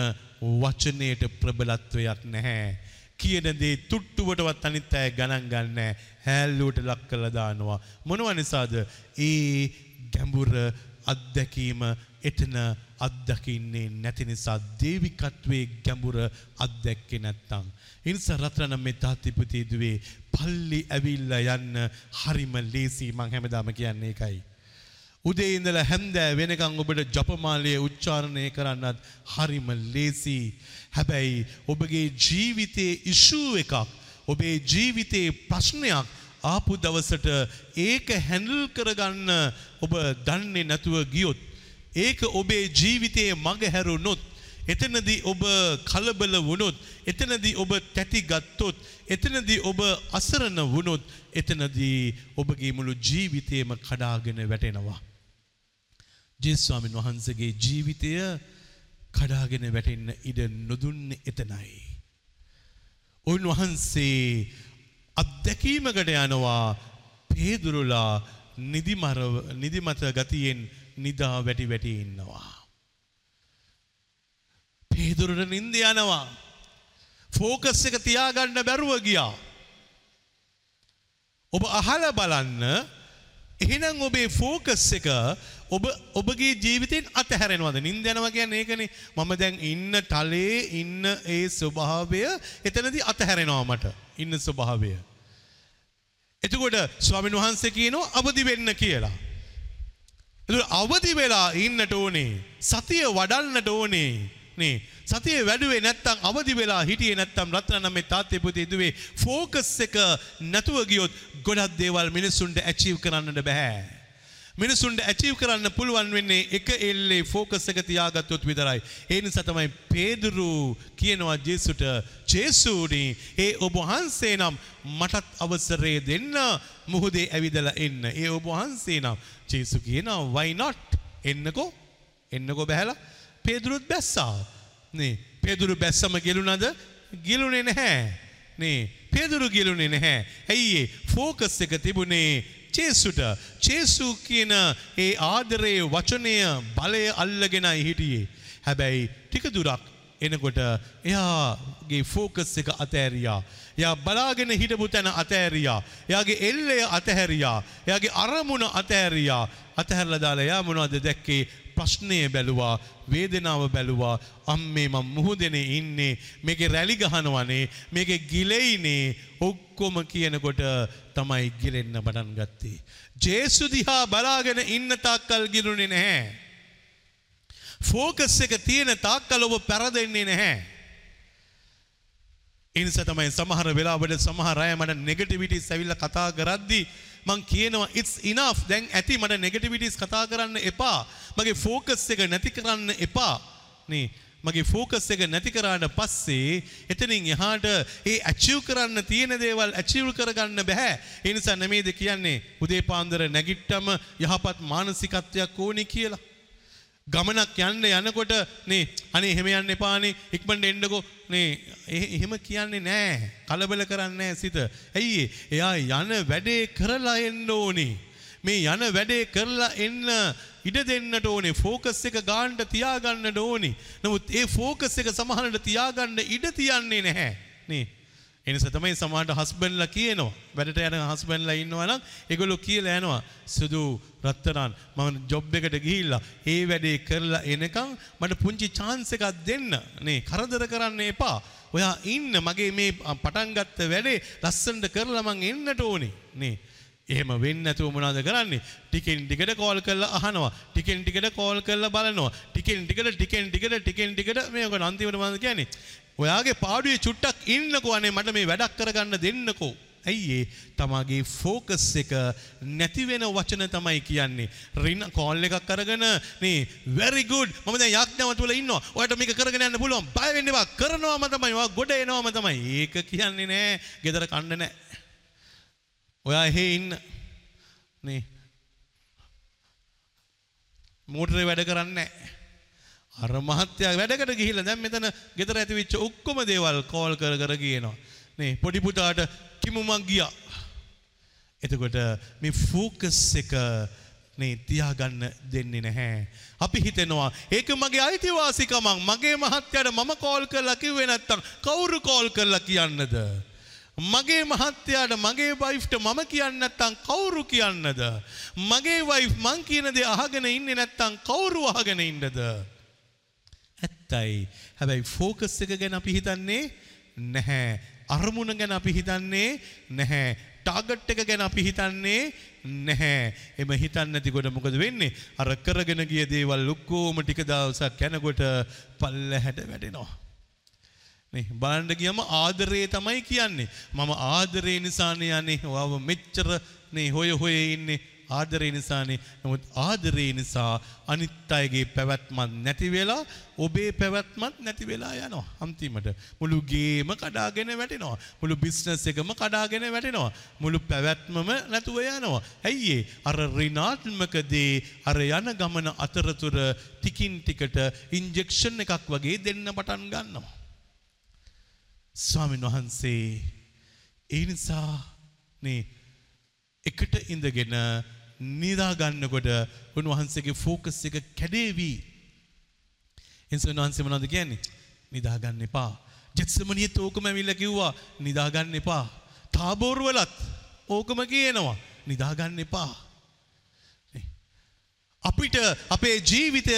වචනයට ප්‍රබලත්වයක් නැහැ. කියන දේ තුට්ටුවටවත් අනිත් අය ගණන් ගන්න. හැල්ලුවට ලක් කළා දානවා. මොනව නිසාද? ඒ ගැඹුර අත්දැකීම එතන අත්දකින්නේ නැති නිසා දේවිකත්වයේ ගැඹුර අත්දැක්කේ නැත්තම්. ඉනිසා රත්‍රනම් මේ තාත්තිපුතේ දුවේ පල්ලි ඇවිල්ලා යන්න හරිම ලේසි මං හැමදාම කියන්නේ ඒකයි. උදේ ඉඳලා හැන්දෑ වෙනකන් ඔබට ජපමාලය උච්චාරණය කරන්නත් හරිම ලේසි. හැබැයි ඔබගේ ජීවිතයේ ඉෂූ එකක් ඔබේ ජීවිතයේ ප්‍රශ්නයක් ආපු දවසට ඒක හැන්ඩල් කරගන්න ඔබ දන්නේ නැතුව ගියොත්. ඒක ඔබේ ජීවිතයේ මග හැරුණොත්. එතනදී ඔබ කලබල වුණොත් එතනදී ඔබ තැති ගත්තොත් එතනදී ඔබ අසරණ වුණොත් එතනදී ඔබගේ මුළු ජීවිතයම කඩාගෙන වැටෙනවා. ජේස්වාමින් වහන්සේගේ ජීවිතය කඩාගෙන වැටෙන්න ඉඩ නොදුන්නේ එතනයි. උන්වහන්සේ අත්දැකීමකට යනවා පේදුරුලා නිදිමත ගතියෙන් නිදා වැටි වැටි ඉන්නවා. පේදුරට නින්ද යනවා. ෆෝකස් එක තියාගන්න බැරුව ගියා. ඔබ අහල බලන්න එහෙනම් ඔබේ ෆෝකස් එක ඔබ ඔබගේ ජීවිතෙන් අතහැරෙනවද? නින්ද යනවා කියන්නේ ඒකනේ. මම දැන් ඉන්න තලයේ ඉන්න ඒ ස්වභාවය එතනදී අතහැරෙනවා මට. ඉන්න ස්වභාවය. එතකොට ස්වාමීන් වහන්සේ කියනවා අවදි වෙන්න කියලා. එතකොට අවදි වෙලා ඉන්නට ඕනේ. සතිය වඩන්නට ඕනේ. නේ. සතිය වැඩුවේ නැත්තම් අවදි වෙලා හිටියේ නැත්තම් රත්නනම් මේ තාත්තේ පුතේ දුවේ ફોකස් එක නැතුව ගියොත් ගොඩක් දේවල් මිනිසුන්ට ඇචීව් කරන්නට බෑ. මිනිසුන්ට ඇචීව් කරන්න පුළුවන් වෙන්නේ එක එල්ලේ ෆෝකස් එක තියාගත්තොත් විතරයි. ඒ නිසා තමයි පේදුරු කියනවා ජේසුට ජේසුනි ඒ ඔබ වහන්සේ නම් මටත් අවසරය දෙන්න මුහුදේ ඇවිදලා එන්න. ඒ ඔබ වහන්සේ නම් ජේසු කියනවා why not එන්නකෝ එන්නකෝ බැහැලා පේදුරුත් බැස්සා. නේ පේදුරු බැස්සම ගෙලුනද ගිලුනේ නැහැ. නේ පේදුරු ගිලුනේ නැහැ. ඇයි ඒ ෆෝකස් එක තිබුණේ චේසුට චේසු කියන ඒ ආදරයේ වචනය බලය අල්ලගෙනයි හිටියේ. හැබැයි ටික දුරක් එනකොට එයාගේ ෆෝකස් එක අතෑරියා. එයා බලාගෙන හිටපු තැන අතෑරියා. එයාගේ එල්ලය අතහැරියා. එයාගේ අරමුණ අතෑරියා. අතහැරලා දාලා එයා මොනවද දැක්කේ? ප්‍රශ්නය බැලුවා වේදනාව බැලුවා අම්මේ මම මුහුදනේ ඉන්නේ මේකේ රැලි ගහනවනේ මේකේ ගිලෙයිනේ ඔක්කොම කියනකොට තමයි ගිලෙන්න පටන් ගත්තේ. ජේසු දිහා බලාගෙන ඉන්න තාක්කල් ගිරුනේ නැහැ. ෆෝකස් එක තියෙන තාක්කල් ඔබ පෙරදෙන්නේ නැහැ. එනිස තමයි සමහර වෙලාවට සමහර අය මට නෙගටිවිටිස් ඇවිල්ලා කතා කරද්දී මං කියනවා it's enough. දැන් ඇති මට නෙගටිවිටිස් කතා කරන්න එපා. මගේ ෆෝකස් එක නැති කරන්න එපා. නේ මගේ ෆෝකස් එක නැති කරාට පස්සේ එතනින් එහාට ඒ ඇචීව් කරන්න තියෙන දේවල් ඇචීව් කරගන්න බෑ ඒ නිසා නෙමෙයිද කියන්නේ? උදේ පාන්දර නැගිට්ටම යහපත් මානසිකත්වයක් ඕනි කියලා. ගමනක් යන්න යනකොට නේ අනේ එහෙම යන්න එපානේ ඉක්මනට එන්නකෝ නේ එහෙම කියන්නේ නෑ කලබල කරන්නේ නෑ සිත. ඇයි එයා යන වැඩේ කරලා එන්න ඕනේ. මේ යන වැඩේ කරලා එන්න ඉඩ දෙන්නට ඕනේ ෆෝකස් එක ගානට තියාගන්නට ඕනේ. නමුත් ඒ ෆෝකස් එක සමහරට තියාගන්න ඉඩ තියන්නේ නැහැ. නේ එනිස තමයි සමහරට හස්බන්ඩ්ලා කියනවා. වැඩට යන හස්බන්ඩ්ලා ඉන්නවා නම් ඒගොල්ලෝ කියලා යනවා සුදු රත්තරන් මම ජොබ් එකට ගිහිල්ලා ඒ වැඩේ කරලා එනකන් මට පුංචි chance එකක් දෙන්න. නේ කරදර කරන්න එපා. ඔයා ඉන්න මගේ මේ පටන් ගත්ත වැඩේ ලස්සනට කරලා මං එන්නට ඕනේ. නේ එහෙම වෙන්නේ නැතුව මොනවද කරන්නේ? ටිකෙන් ටිකට කෝල් කරලා අහනවා ටිකෙන් ටිකට කෝල් කරලා බලනවා ටිකෙන් ටිකට ටිකෙන් ටිකට ටිකෙන් ටිකට මේක අන්තිමට මොනවද කියන්නේ? ඔයාගේ පාඩුවේ චුට්ටක් ඉන්නකෝ අනේ මට මේ වැඩක් කරගන්න දෙන්නකෝ. ඇයි ඒ තමාගේ ෆෝකස් එක නැති වෙන වචන තමයි කියන්නේ. රින් කෝල් එකක් අරගෙන නේ very good මම දැන් යාඥාව තුල ඉන්නවා. ඔයාලට මේක කරගෙන යන්න පුළුවන්. බය වෙන්න එපා. කරනවාම තමයි. ඔයා ගොඩ එනවාම තමයි. ඒක කියන්නේ නෑ. ගෙදර කන්න නෑ. ඔයා එහෙ ඉන්න. නේ මෝටරේ වැඩ කරන්නේ නෑ. අර මහත්තයා වැඩකට ගිහිල්ලා දැන් මෙතන ගෙදර ඇතිවිච්ච ඔක්කොම දේවල් කෝල් කර කර කියනවා. නේ පොඩි පුතාට කිමුමක් ගියා. එතකොට මේ ෆෝකස් එක නේ තියාගන්න දෙන්නේ නැහැ. අපි හිතෙනවා ඒක මගේ අයිතිවාසිකමක් මගේ මහත්තයාට මම කෝල් කරලා කිව්වේ නැත්තම් කවුරු කෝල් කරලා කියන්නද? මගේ මහත්තයාට මගේ වයිෆ්ට මම කියන්න නැත්තම් කවුරු කියන්නද? මගේ වයිෆ් මං කියන දේ අහගෙන ඉන්නේ නැත්තම් කවුරු අහගෙන ඉන්නද? ඇත්තයි. හැබැයි ෆෝකස් එක ගැන අපි හිතන්නේ නැහැ. අරමුණ ගැන අපි හිතන්නේ නැහැ. ටාගට් එක ගැන අපි හිතන්නේ නැහැ. එම හිතන්නේ නැතිකොට මොකද වෙන්නේ? අර කරගෙන ගිය දේවල් ඔක්කොම ටික දවසක් යනකොට පල්ලහැට වැටෙනවා. නේ බලන්න ගියම ආදරේ තමයි කියන්නේ. මම ආදරේ නිසානේ යන්නේ. ඔයාව මෙච්චර නේ හොය හොය ඉන්නේ. ආදරේ නිසානේ. නමුත් ආදරේ නිසා අනිත් අයගේ පැවැත්මක් නැති වෙලා ඔබේ පැවැත්මක් නැති වෙලා යනවා. අන්තිමට මුළු ගේම කඩාගෙන වැටෙනවා. මුළු බිස්නස් එකම කඩාගෙන වැටෙනවා. මුළු පැවැත්මම නැතුව යනවා. ඇයි ඒ? අර ඍණාත්මක දේ අර යන ගමන අතරතුර ටිකින් ටිකට ඉන්ජෙක්ෂන් එකක් වගේ දෙන්න පටන් ගන්නවා. ස්වාමීන් වහන්සේ ඒ නිසා නේ එකට ඉඳගෙන නිදා ගන්නකොට උන්වහන්සේගේ ෆෝකස් එක කැඩේවි. එනිසා උන්වහන්සේ මොනවද කියන්නේ? නිදා ගන්න එපා. ජෙත්සමනියෙත් ඕකම ඇවිල්ලා කිව්වා නිදා ගන්න එපා. තාබෝර් වලත් ඕකම කියනවා නිදා ගන්න එපා. නේ. අපිට අපේ ජීවිතය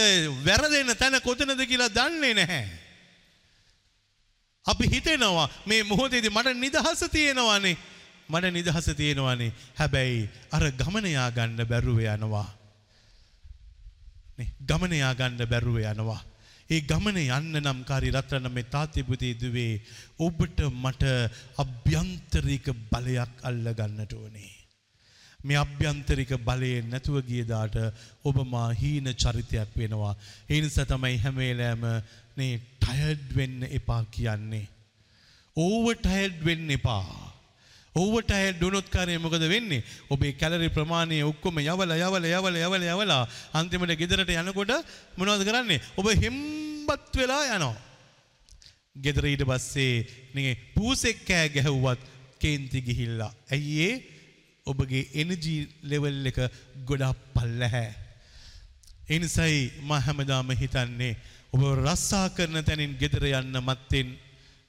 වැරදෙන තැන කොතනද කියලා දන්නේ නැහැ. අපි හිතෙනවා මේ මොහොතේදී මට නිදහස තියෙනවානේ. මට නිදහස තියෙනවානේ. හැබැයි අර ගමන යා ගන්න බැරුව යනවා. නේ ගමන යා ගන්න බැරුව යනවා. ඒ ගමන යන්න නම් කාරි රත්‍රන මේ තාත්තේ පුතේ දුවේ ඔබට මට අභ්‍යන්තරික බලයක් අල්ල ගන්නට ඕනේ. මේ අභ්‍යන්තරික බලය නැතුව ගියදාට ඔබ මා හීන චරිතයක් වෙනවා. ඒ නිසා තමයි හැම වෙලාවෙම නේ ටයර්ඩ් වෙන්න එපා කියන්නේ. ඕවර් ටයර්ඩ් වෙන්න එපා. ඕවර් ටයර්ඩ් වුණොත් කාරේ මොකද වෙන්නේ? ඔබේ කැලරි ප්‍රමාණය ඔක්කොම යවලා යවලා යවලා යවලා යවලා අන්තිමට ගෙදරට යනකොට මොනවද කරන්නේ? ඔබ හෙම්බත් වෙලා යනවා. ගෙදර ඊට පස්සේ නේ පූසෙක් කෑ ගැහුවත් කේන්ති ගිහිල්ලා. ඇයි ඒ? ඔබගේ එනර්ජි ලෙවල් එක ගොඩක් පල්ලහැ. ඒ නිසායි මම හැමදාම හිතන්නේ ඔබ රස්සා කරන තැනින් ගෙදර යන්න මත්තෙන්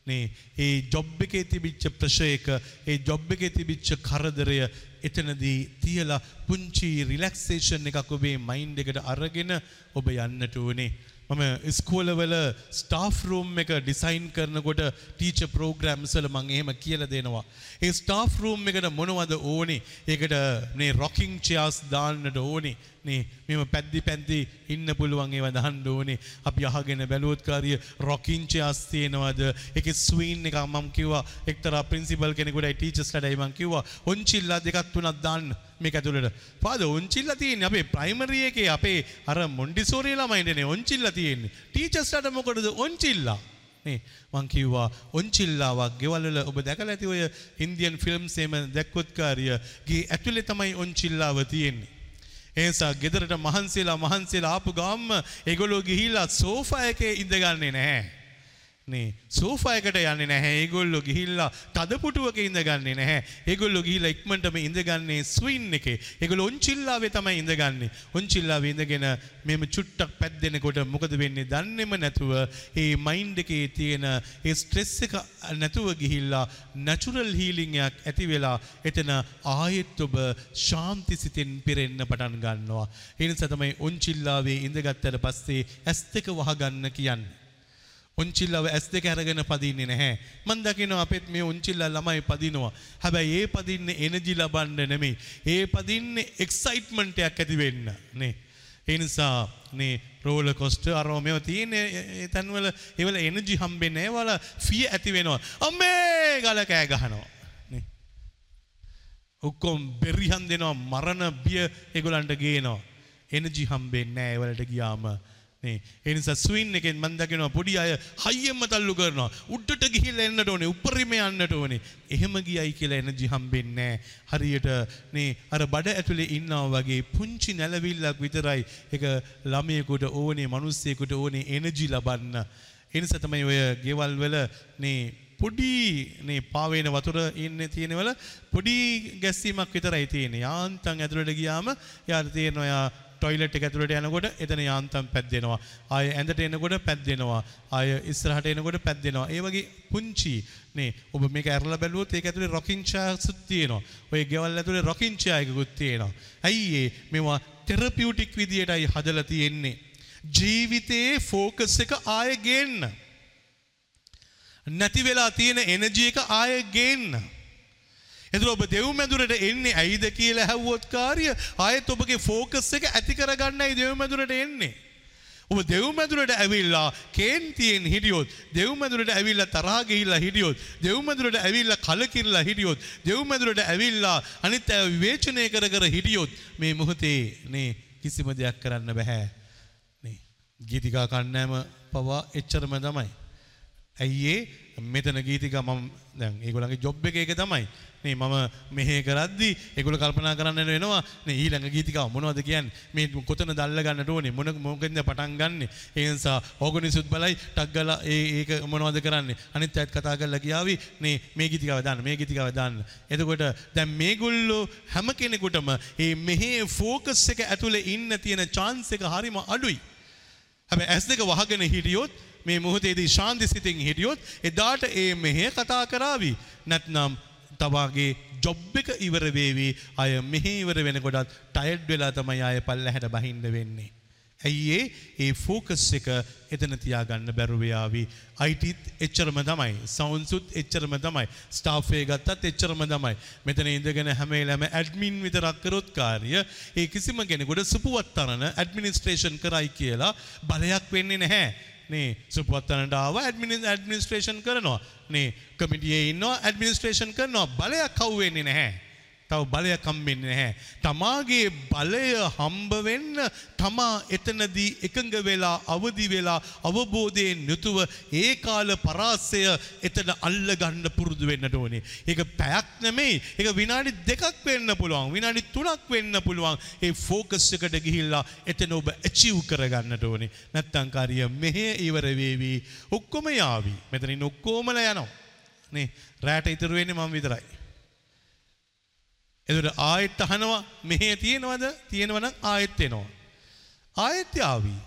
නේ ඒ ජොබ් එකේ තිබිච්ච ප්‍රශයක ඒ ජොබ් එකේ තිබිච්ච කරදරය එතනදී තියලා පුංචි රිලැක්සේෂන් එකක් ඔබේ මයින්ඩ් එකට අරගෙන ඔබ යන්නට ඕනේ. මම ස්කෝලවල ස්ටාෆ් රූම් එක ඩිසයින් කරනකොට ටීචර් ප්‍රෝග්‍රෑම්ස් වල මම එහෙම කියලා දෙනවා. ඒ ස්ටාෆ් රූම් එකට මොනවද ඕනේ? ඒකට මේ රොකින් චෙයාර්ස් දාන්නට ඕනේ. නේ මෙම පැද්දි පැද්දි ඉන්න පුළුවන් ඒවා දාන්න ඕනේ. අපි අහගෙන බැලුවොත් කාරිය රොකින් චෙයාර්ස් තියෙනවද? ඒකේ ස්වීන් එක මම කිව්වා එක්තරා ප්‍රින්සිපල් කෙනෙකුටයි ටීචර්ස්ලටයි මම කිව්වා ඔන්චිල්ලා දෙකක් තුනක් දාන්න මේක ඇතුළට. පාද ඔන්චිල්ලා තියෙන්නේ අපේ ප්‍රයිමරි එකේ අපේ අර මොන්ඩිසෝරි ළමයින්ටනේ ඔන්චිල්ලා තියෙන්නේ. ටීචර්ස්ලට මොකටද ඔන්චිල්ලා? නේ මං කිව්වා ඔන්චිල්ලාවක් ගෙවල් වල ඔබ දැකලා ඇති ඔය ඉන්දියන් ෆිල්ම්ස් එහෙම දැක්කොත් කාරිය ගේ ඇතුලේ තමයි ඔන්චිල්ලාව තියෙන්නේ. ඒ නිසා ගෙදරට මහන්සිලා මහන්සිලා ආපු ගාම්ම ඒගොල්ලෝ ගිහිල්ලා සෝෆා එකේ ඉඳගන්නේ නැහැ. නේ සෝෆා එකට යන්නේ නැහැ. ඒගොල්ලෝ ගිහිල්ලා තදපුටුවක ඉඳගන්නේ නැහැ. ඒගොල්ලෝ ගිහිල්ලා ඉක්මනටම ඉඳගන්නේ ස්වින් එකේ. ඒගොල්ලෝ ඔන්චිල්ලාවේ තමයි ඉඳගන්නේ. ඔන්චිල්ලාවේ ඉඳගෙන මෙම චුට්ටක් පැද්දෙනකොට මොකද වෙන්නේ? දන්නේම නැතුව ඒ මයින්ඩ් එකේ තියෙන ඒ ස්ට්‍රෙස් එක නැතුව ගිහිල්ලා නැචරල් හීලින් එකක් ඇති වෙලා එතන ආයෙත් ඔබ ශාන්ති සිතෙන් පිරෙන්න පටන් ගන්නවා. ඒ නිසා තමයි ඔන්චිල්ලාවේ ඉඳගත්තට පස්සේ ඇස් දෙක වහගන්න කියන්නේ. උන්චිල්ලව ඇස් දෙක අරගෙන පදින්නේ නැහැ. මම දකිනවා අපෙත් මේ උන්චිල්ලා ළමයි පදිනවා. හැබැයි ඒ පදින්නේ එනර්ජි ලබන්න නෙමෙයි. ඒ පදින්නේ එක්සයිට්මන්ට් එකක් ඇති වෙන්න. නේ. ඒ නිසා නේ රෝලර් කොස්ටර් අරව මේව තියෙන ඒ තැන්වල ඒවල එනර්ජි හම්බෙන්නේ නැහැ. ඒවල ෆිය ඇති වෙනවා. අම්මේ ගාල කෑ ගහනවා. නේ. ඔක්කොම බෙරිහන් දෙනවා මරණ බිය ඒගොල්ලන්ට ගේනවා. එනර්ජි හම්බෙන්නේ නැහැ ඒවලට ගියාම. නේ ඒ නිසා ස්වින් එකෙන් මම දකිනවා පොඩි අය හයියෙන්ම තල්ලු කරනවා. උඩට ගිහිල්ලා එන්නට ඕනේ උඩරිම යන්නට ඕනේ. එහෙම ගියයි කියලා එනර්ජි හම්බෙන්නේ හරියට නේ අර බඩ ඇතුලේ ඉන්නවා වගේ පුංචි නැලවිල්ලක් විතරයි ඒක ළමයෙකුට ඕනේ මිනිස්සෙකුට ඕනේ එනර්ජි ලබන්න. ඒ නිසා තමයි ඔය ගෙවල් වල නේ පොඩි නේ පාවෙන වතුර ඉන්නේ තියෙනවල පොඩි ගැස්සීමක් විතරයි තියෙන්නේ. යාන්තම් ඇතුළට ගියාම යාට තියෙනවා යා ටොයිලට් එක ඇතුළට යනකොට එතන යාන්තම් පැද්දෙනවා. ආය ඇඳට එනකොට පැද්දෙනවා. ආය ඉස්සරහට එනකොට පැද්දෙනවා. ඒ වගේ පුංචි නේ ඔබ මේක ඇරලා බැලුවොත් ඒක ඇතුලේ රොකින් චාර්ස්ත් තියෙනවා. ඔය ගෙවල් ඇතුලේ රොකින් චාර් එකකුත් තියෙනවා. ඇයි ඒ මේවා තෙරපියුටික් විදියටයි හදලා තියෙන්නේ. ජීවිතයේ ෆෝකස් එක ආයෙ ගේන්න. නැති වෙලා තියෙන එනර්ජි එක ආයෙ ගේන්න. එතුර ඔබ දෙව් මැදුරට එන්නේ ඇයිද කියලා හැව්වොත් කාර්ය ආයෙත් ඔබගේ ෆෝකස් එක ඇති කරගන්නයි දෙව් මැදුරට එන්නේ. ඔබ දෙව් මැදුරට ඇවිල්ලා කේන්තියෙන් හිටියොත් දෙව් මැදුරට ඇවිල්ලා තරහා ගිහිල්ලා හිටියොත් දෙව් මැදුරට ඇවිල්ලා කලකිරලා හිටියොත් දෙව් මැදුරට ඇවිල්ලා අනිත් අය විවේචනය කර කර හිටියොත් මේ මොහොතේ නේ කිසිම දෙයක් කරන්න බෑ නේ. ගීතිකා කන්නෑම පවා එච්චරම තමයි. ඇයි ඒ? මෙතන ගීතිකා මම දැන් ඒගොල්ලන්ගේ ජොබ් එක ඒක තමයි. නේ මම මෙහෙ කරද්දි ඒගොල්ලෝ කල්පනා කරන්න වෙනවා නේ ඊළඟ ගීතිකාව මොනවද කියන්නේ? මේ කොතනද අල්ල ගන්නට ඕනේ? මොන මොකෙන්ද පටන් ගන්නෙ? ඒ නිසා ඕගනිසුත් බලයි ටක් ගාලා ඒ ඒක මොනවද කරන්නේ? අනිත් අයත් කතා කරලා කියාවි නේ මේ ගීතිකාව දාන්න මේ ගීතිකාව දාන්න. එතකොට දැන් මේගොල්ලෝ හැම කෙනෙකුටම මේ මෙහෙ ෆෝකස් එක ඇතුලේ ඉන්න තියෙන chance එක හරිම අඩුයි. හැබැයි ඇස් දෙක වහගෙන හිටියොත් මේ මොහොතේදී ශාන්ති සිතින් හිටියොත් එදාට ඒ මෙහෙ කතා කරાવી නැත්නම් තවාගේ ජොබ් එක ඉවර වේවි අය මෙහෙ ඉවර වෙනකොටත් ටයර්ඩ් වෙලා තමයි ආය පල්ලහැට බහින්න වෙන්නේ. ඇයි ඒ ඒ ෆෝකස් එක එතන තියාගන්න බැරුව යාවි. ITත් එච්චරම තමයි. සවුන්සුත් එච්චරම තමයි. ස්ටාෆ් එක ගත්තත් එච්චරම තමයි. මෙතන ඉඳගෙන හැම වෙලාවෙම ඇඩ්මින් විතරක් කරොත් කාර්ය ඒ කිසිම කෙනෙකුට සුපුවත්තරන ඇඩ්මිනිස්ට්‍රේෂන් කරයි කියලා බලයක් වෙන්නේ නැහැ. නේ සුපුවත්තරනට ආව ඇඩ්මිනිස්ට්‍රේෂන් කරනවා. නේ කමිටියේ ඉන්නවා ඇඩ්මිනිස්ට්‍රේෂන් කරනවා බලයක් කව් වෙන්නේ නැහැ. තව බලයක් හම්බෙන්නේ නැහැ. තමාගේ බලය හම්බ වෙන්න තමා එතනදී එකඟ වෙලා අවදි වෙලා අවබෝධයෙන් යුතුව ඒ කාල පරාසය එතන අල්ල ගන්න පුරුදු වෙන්නට ඕනේ. ඒක පැයක් නෙමෙයි. ඒක විනාඩි දෙකක් වෙන්න පුළුවන්. විනාඩි තුනක් වෙන්න පුළුවන්. ඒ ફોකස් එකට ගිහිල්ලා එතන ඔබ ඇචීව් කරගන්නට ඕනේ. නැත්තම් කාර්ය මෙහෙ ඉවර වේවි. ඔක්කොම යාවි. මෙතන ඉන්න ඔක්කොමලා යනවා. නේ රැට ඉතුරු වෙන්නේ මම විතරයි. එතුට ආයෙත් අහනවා මෙහෙ තියෙනවද තියෙනවනම් ආයෙත් එනවා. ආයෙත් ආවී.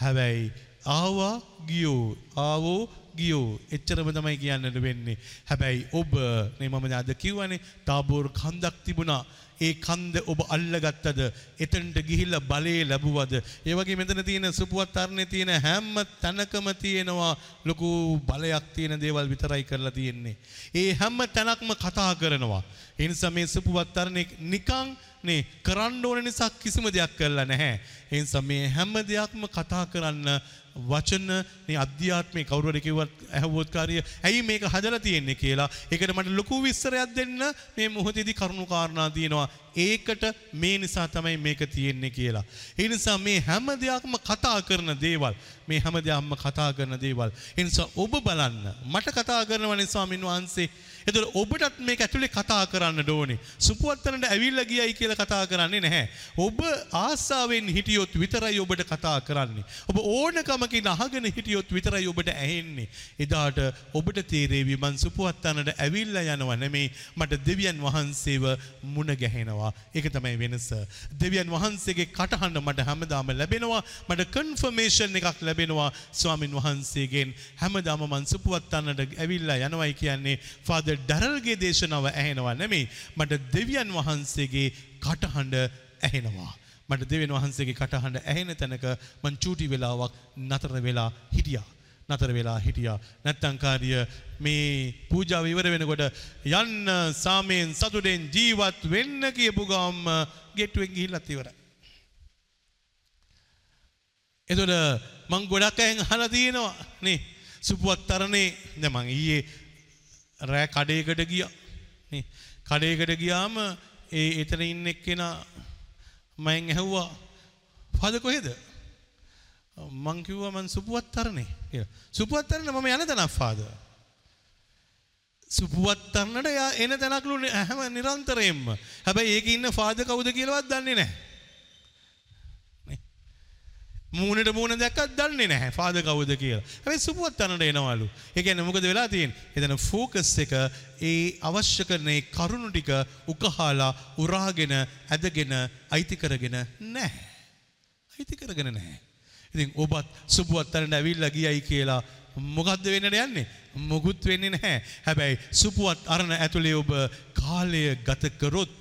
හැබැයි ආවා ගියෝ ආවෝ ගියෝ එච්චරම තමයි කියන්නට වෙන්නේ. හැබැයි ඔබ නේ මම අද කිව්වනේ තාබෝර් කන්දක් තිබුණා. ඒ කන්ද ඔබ අල්ලගත්තද එතනට ගිහිල්ලා බලේ ලැබුවද ඒ වගේ මෙතන තියෙන සුපුවත් තරණේ තියෙන හැම තැනකම තියෙනවා ලොකු බලයක් තියෙන දේවල් විතරයි කරලා තියෙන්නේ. ඒ හැම තැනක්ම කතා කරනවා. ඒ නිසා මේ සුපුවත් තරණේ නිකන් නේ කරන්න ඕන නිසා කිසිම දෙයක් කරලා නැහැ. ඒ නිසා මේ හැම දෙයක්ම කතා කරන්න වචන මේ අධ්‍යාත්මේ කවුරු හරි කිව්වත් ඇහුවොත් කාර්ය ඇයි මේක හදලා තියෙන්නේ? කියලා. ඒකට මට ලොකු විස්තරයක් දෙන්න මේ මොහොතේදී කරුණු කාරණා තියෙනවා. ඒකට මේ නිසා තමයි මේක තියෙන්නේ කියලා ඒ නිසා මේ හැම දෙයක්ම කතා කරන දේවල් මේ හැම දෙයක්ම කතා කරන දේවල් ඒ නිසා ඔබ බලන්න මට කතා කරනවනේ ස්වාමින් වහන්සේ එතකොට ඔබටත් මේක ඇතුලේ කතා කරන්න ඕනේ. සුපුවත්තනට ඇවිල්ලා ගියයි කියලා කතා කරන්නේ නැහැ. ඔබ ආසාවෙන් හිටියොත් විතරයි ඔබට කතා කරන්නේ. ඔබ ඕනකමකින් අහගෙන හිටියොත් විතරයි ඔබට ඇහෙන්නේ. එදාට ඔබට තේරෙවි මං සුපුවත්තනට ඇවිල්ලා යනවා නෙමෙයි මට දෙවියන් වහන්සේව මුණ ගැහෙනවා. ඒක තමයි වෙනස. දෙවියන් වහන්සේගේ කටහඬ මට හැමදාම ලැබෙනවා. මට කන්ෆර්මේෂන් එකක් ලැබෙනවා ස්වාමින් වහන්සේගෙන්. හැමදාම මං සුපුවත්තනට ඇවිල්ලා යනවයි කියන්නේ ෆාදර් ඩරල්ගේ දේශනාව ඇහෙනවා නෙමෙයි මට දෙවියන් වහන්සේගේ කටහඬ ඇහෙනවා. මට දෙවියන් වහන්සේගේ කටහඬ ඇහෙන තැනක මං චූටි වෙලාවක් නතර වෙලා හිටියා. නතර වෙලා හිටියා. නැත්තම් කාර්ය මේ පූජාව ඉවර වෙනකොට යන්න සාමයෙන් සතුටෙන් ජීවත් වෙන්න කියපු ගාම ගෙට්ටුවෙන් ගිහිල්ලත් ඉවරයි. එතකොට මං ගොඩක් අයන් අහලා තියෙනවා නේ සුපුවත් තරණේ දැන් මං ඊයේ රෑ කඩේකට ගියා. නේ කඩේකට ගියාම ඒ එතන ඉන්න එක්කෙනා මයෙන් ඇහුවා "ෆාදර් කොහෙද?" මං කිව්වා මං සුපුවත් තරණේ කියලා. සුපුවත් තරණ මම යන තැනක් ෆාදර්. සුපුවත් තරණට යා එන තැනක්ලු හැම නිරන්තරයෙන්ම. හැබැයි ඒකේ ඉන්න ෆාදර් කවුද කියලාවත් දන්නේ නැහැ. මූණට මූණ දැක්කත් දන්නේ නැහැ ෆාදර් කවුද කියලා. හැබැයි සුපුවත් තැනට එනවලු. ඒ කියන්නේ මොකද වෙලා තියෙන්නේ? එතන ફોකස් එක ඒ අවශ්‍ය කරන ඒ කරුණු ටික උකහාලා උරාගෙන ඇදගෙන අයිති කරගෙන නැහැ. අයිති කරගෙන නැහැ. ඉතින් ඔබත් සුපුවත් තැනට ඇවිල්ලා ගියයි කියලා මොකද්ද වෙන්නට යන්නේ? මොකුත් වෙන්නේ නැහැ. හැබැයි සුපුවත් අරණ ඇතුලේ ඔබ කාලය ගත කරොත්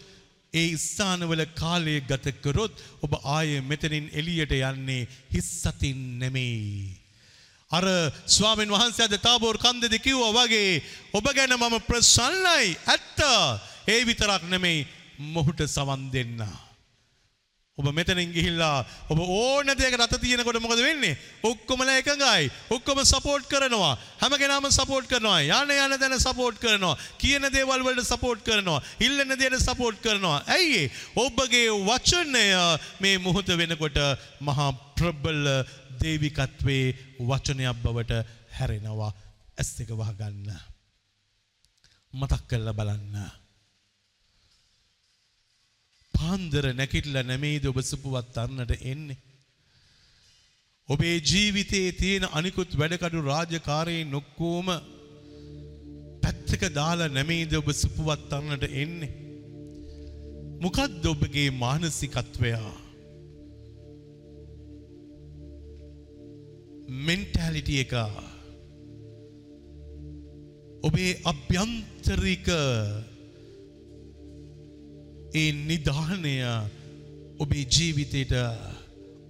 ඒ ස්ථානවල කාලය ගත කරොත් ඔබ ආයේ මෙතනින් එළියට යන්නේ හිස් සතින් නෙමෙයි. අර ස්වාමීන් වහන්සේ අද තාබෝර් කන්දේදී කිව්වා වගේ ඔබ ගැන මම ප්‍රසන්නයි ඇත්ත. ඒ විතරක් නෙමෙයි මොහුට සවන් දෙන්න. ඔබ මෙතනින් ගිහිල්ලා ඔබ ඕන දෙයකට අත තියෙනකොට මොකද වෙන්නේ? ඔක්කොමලා එකඟයි. ඔක්කොම සපෝට් කරනවා. හැම කෙනාම සපෝට් කරනවා. යන යන තැන සපෝට් කරනවා. කියන දේවල් වලට සපෝට් කරනවා. ඉල්ලන දේට සපෝට් කරනවා. ඇයි ඒ? ඔබගේ වචනය මේ මොහොත වෙනකොට මහා ප්‍රබල දේවිකත්වයේ වචනයක් බවට හැරෙනවා. ඇස් දෙක වහගන්න. මතක් කරලා බලන්න. පාන්දර නැකිටලා නෙමෙයිද ඔබ සුපුවත් අන්නට එන්නේ. ඔබේ ජීවිතයේ තියෙන අනිකුත් වැඩකඩු රාජකාරයෙන් ඔක්කොම පැත්තක දාලා නෙමෙයිද ඔබ සුපුවත් අන්නට එන්නේ. මොකද්ද ඔබගේ මානසිකත්වයා? මෙන්ටැලිටි එක ඔබේ අභ්‍යන්තරික ඒ නිධානය ඔබේ ජීවිතයට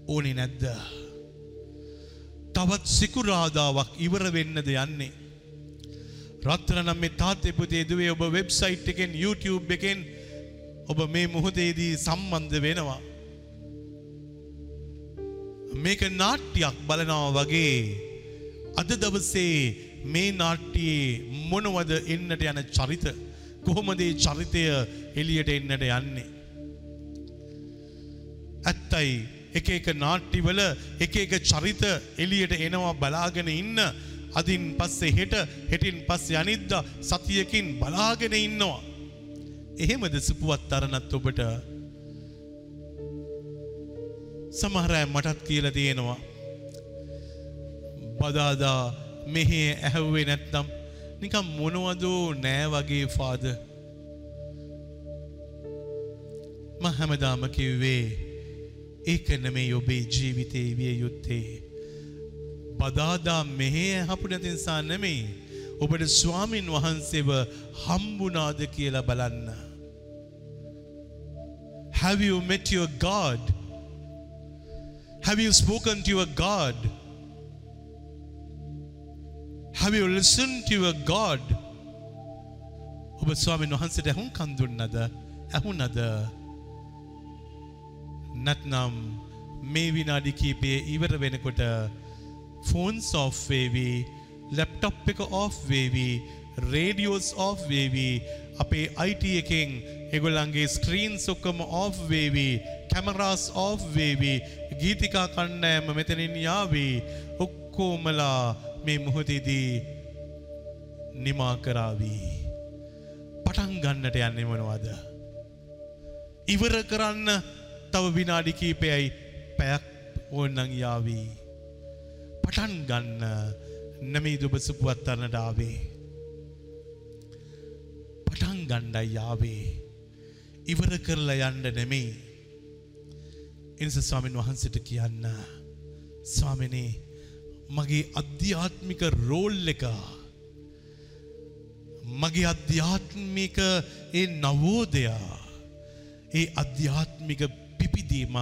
ඕනේ නැද්ද? තවත් සිකුරාදාවක් ඉවර වෙන්නද යන්නේ. රත්තරනම් මේ තාත්තේ පුතේ දුවේ ඔබ වෙබ්සයිට් එකෙන් YouTube එකෙන් ඔබ මේ මොහොතේදී සම්බන්ධ වෙනවා. මේක නාට්‍යයක් බලනවා වගේ අද දවසේ මේ නාට්‍යයේ මොනවද එන්නට යන චරිත කොහොමද ඒ චරිතය එළියට එන්නට යන්නේ? ඇත්තයි එක එක නාට්‍යවල එක එක චරිත එළියට එනවා බලාගෙන ඉන්න. අදින් පස්සේ හෙට හෙටින් පස්සේ අනිද්දා සතියකින් බලාගෙන ඉන්නවා. එහෙමද සුපුවත් තරණත් ඔබට? සමහර අය මටත් කියලා තියෙනවා. බදාදා මෙහෙ ඇහුවේ නැත්නම් නිකම් මොනවදෝ නෑ වගේ ෆාද ම හැමදාම කිව්වේ ඒක නෙමෙයි ඔබේ ජීවිතේ විය යුත්තේ බදාදා මෙහෙ ඇහපු නැති නිසා නෙමෙයි ඔබට ස්වාමින් වහන්සේව හම්බුනාද කියලා බලන්න Have you met your God? Have you spoken to your God? Have you listened to your God? ඔබ ස්වාමීන් වහන්සේට ඇහුම් කන් දුන්නද? ඇහුණද? නැත්නම් මේ විනාඩි කීපයේ ඉවර වෙනකොට ෆෝන්ස් ඔෆ් වේවි, ලැප්ටොප් එක ඔෆ් වේවි, රේඩියෝස් ඔෆ් වේවි, අපේ IT එකෙන් ඒගොල්ලන්ගේ ස්ක්‍රීන්ස් ඔක්කොම ඔෆ් වේවි, කැමරාස් ඔෆ් වේවි, ගීතිකා කණ්ඩායම මෙතනින් යාවි. ඔක්කොමලා මේ මොහොතේදී නිමා කරાવી. පටන් ගන්නට යන්නේ මොනවද? ඉවර කරන්න තව විනාඩි කීපයයි පැයක් ඕනනම් යාවි. පටන් ගන්න නෙමෙයි ඔබ සුපුවත් තරනට ආවේ. පටන් ගණ්ඩයි යාවේ. ඉවර කරලා යන්න නෙමෙයි. එනිස ස්වාමීන් වහන්සේට කියන්න ස්වාමිනේ මගේ අධ්‍යාත්මික රෝල් එක මගේ අධ්‍යාත්මික ඒ නවෝදයා ඒ අධ්‍යාත්මික පිපිදීම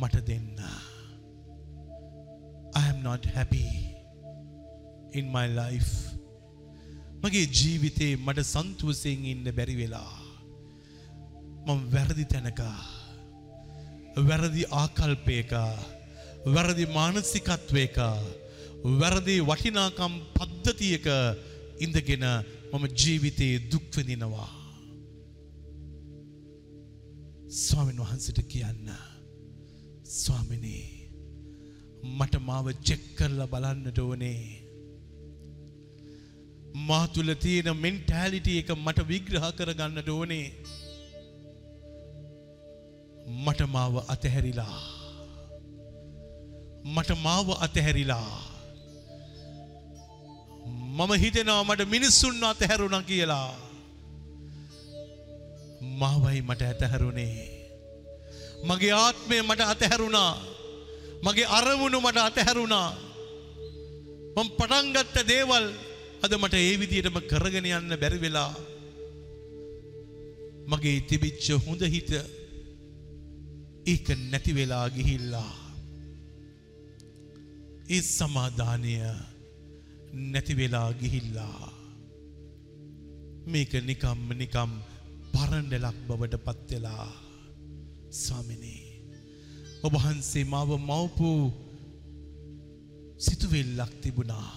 මට දෙන්න. I am not happy in my life. මගේ ජීවිතේ මට සන්තුවසයෙන් ඉන්න බැරි වෙලා. මම වැරදි තැනක වැරදි ආකල්පයක වැරදි මානසිකත්වයක වැරදි වටිනාකම් පද්ධතියක ඉඳගෙන මම ජීවිතයේ දුක් විඳිනවා. ස්වාමීන් වහන්සේට කියන්න ස්වාමිනේ මට මාව චෙක් කරලා බලන්නට ඕනේ. මා තුල තියෙන මෙන්ටැලිටි එක මට විග්‍රහ කරගන්නට ඕනේ. මට මාව අතහැරිලා මට මාව අතහැරිලා. මම හිතෙනවා මට මිනිස්සුන් අතහැරුණා කියලා. මාවයි මට ඇතහැරුණේ. මගේ ආත්මය මට අතහැරුණා. මගේ අරමුණු මට අතහැරුණා. මම පටන් ගත්ත දේවල් අද මට ඒ විදිහටම කරගෙන යන්න බැරි වෙලා මගේ තිබිච්ච හොඳ හිත ඒක නැති වෙලා ගිහිල්ලා ඒ සමාධානය නැති වෙලා ගිහිල්ලා. මේක නිකම්ම නිකම් පරණ්ඩලක් බවට පත් වෙලා. ස්වාමිනේ ඔබ වහන්සේ මාව මවපු සිතුවිල්ලක් තිබුණා.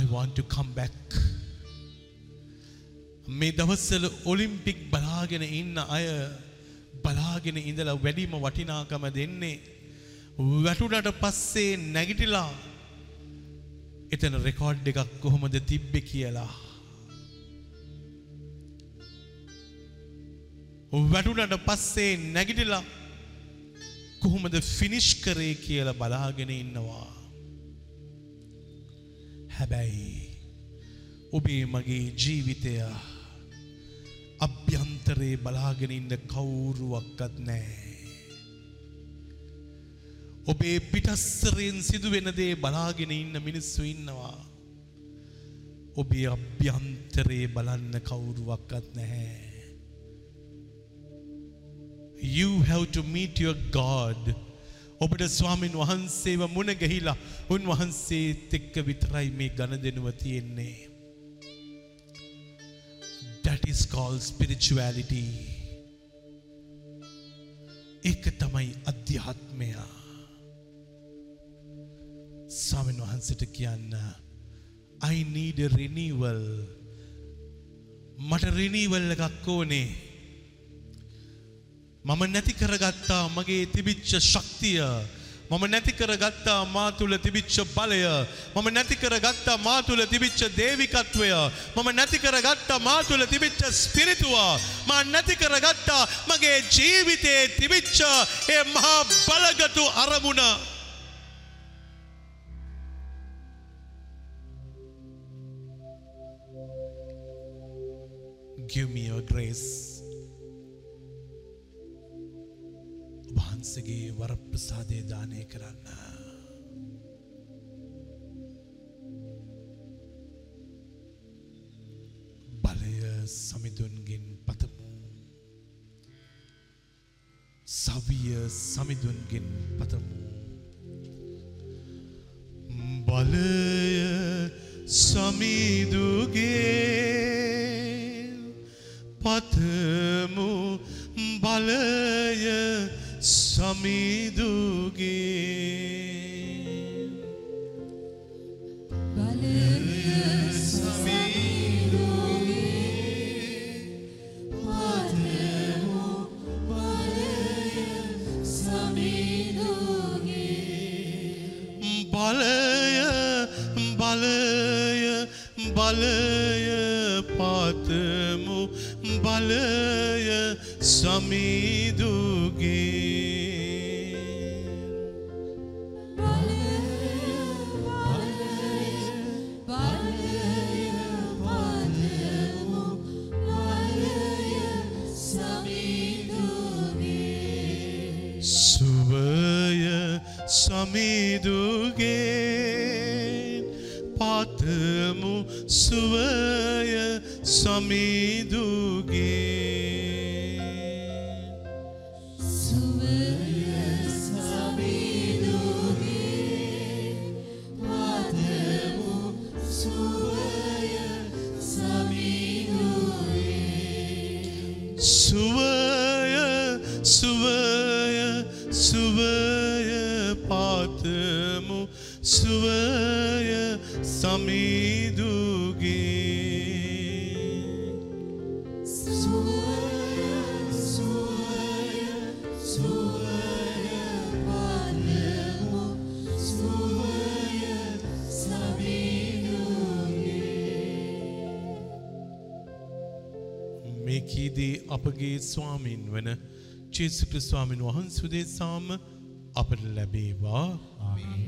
I want to come back. මේ දවස්වල ඔලිම්පික් බලාගෙන ඉන්න අය බලාගෙන ඉඳලා වැඩිම වටිනාකම දෙන්නේ වැටුනට පස්සේ නැගිටිලා එතන රෙකෝඩ් එකක් කොහොමද තිබ්බේ කියලා. වැටුනට පස්සේ නැගිටිලා කොහොමද ෆිනිෂ් කරේ කියලා බලාගෙන ඉන්නවා. හැබැයි ඔබේ මගේ ජීවිතය අභ්‍යන්තරේ බලාගෙන ඉන්න කවුරුවක්වත් නෑ. ඔබේ පිටස්සරයෙන් සිදුවෙන දේ බලාගෙන ඉන්න මිනිස්සු ඉන්නවා. ඔබේ අභ්‍යන්තරේ බලන්න කවුරුවක්වත් නැහැ. You have to meet your God. ඔබට ස්වාමින් වහන්සේව මුණ ගැහිලා උන්වහන්සේත් එක්ක විතරයි මේ ගණදෙනුව තියෙන්නේ. That is called spirituality. ඒක තමයි අධ්‍යාත්මය. ස්වාමින් වහන්සේට කියන්න I need a renewal. මට renewal එකක් ඕනේ. මම නැති කරගත්තා මගේ තිබිච්ච ශක්තිය මම නැති කරගත්තා මා තුළ තිබිච්ච බලය. මම නැති කරගත්තා මා තුළ තිබිච්ච දේවිකත්වය. මම නැති කරගත්තා මා තුළ තිබිච්ච ස්පිරිතුව. මා නැති කරගත්තා මගේ ජීවිතයේ තිබිච්ච ඒ මහා බලගතු අරමුණ. Give me your grace. වහන්සගේ වරප්‍රසාදය දානය කරන්න. බලය සමිඳුන්ගෙන් පතමු. සවිය සමිඳුන්ගෙන් පතමු. බලය සමිදුගේ පතමු සමිදුගේ බලය බලය බලය පතමු. බලය සමිදුගේ ස්වාමින් වන ජේසු ක්‍රිස්තු ස්වාමීන් වහන්සේ උදෙසාම අපට ලැබේවා. ආමේන්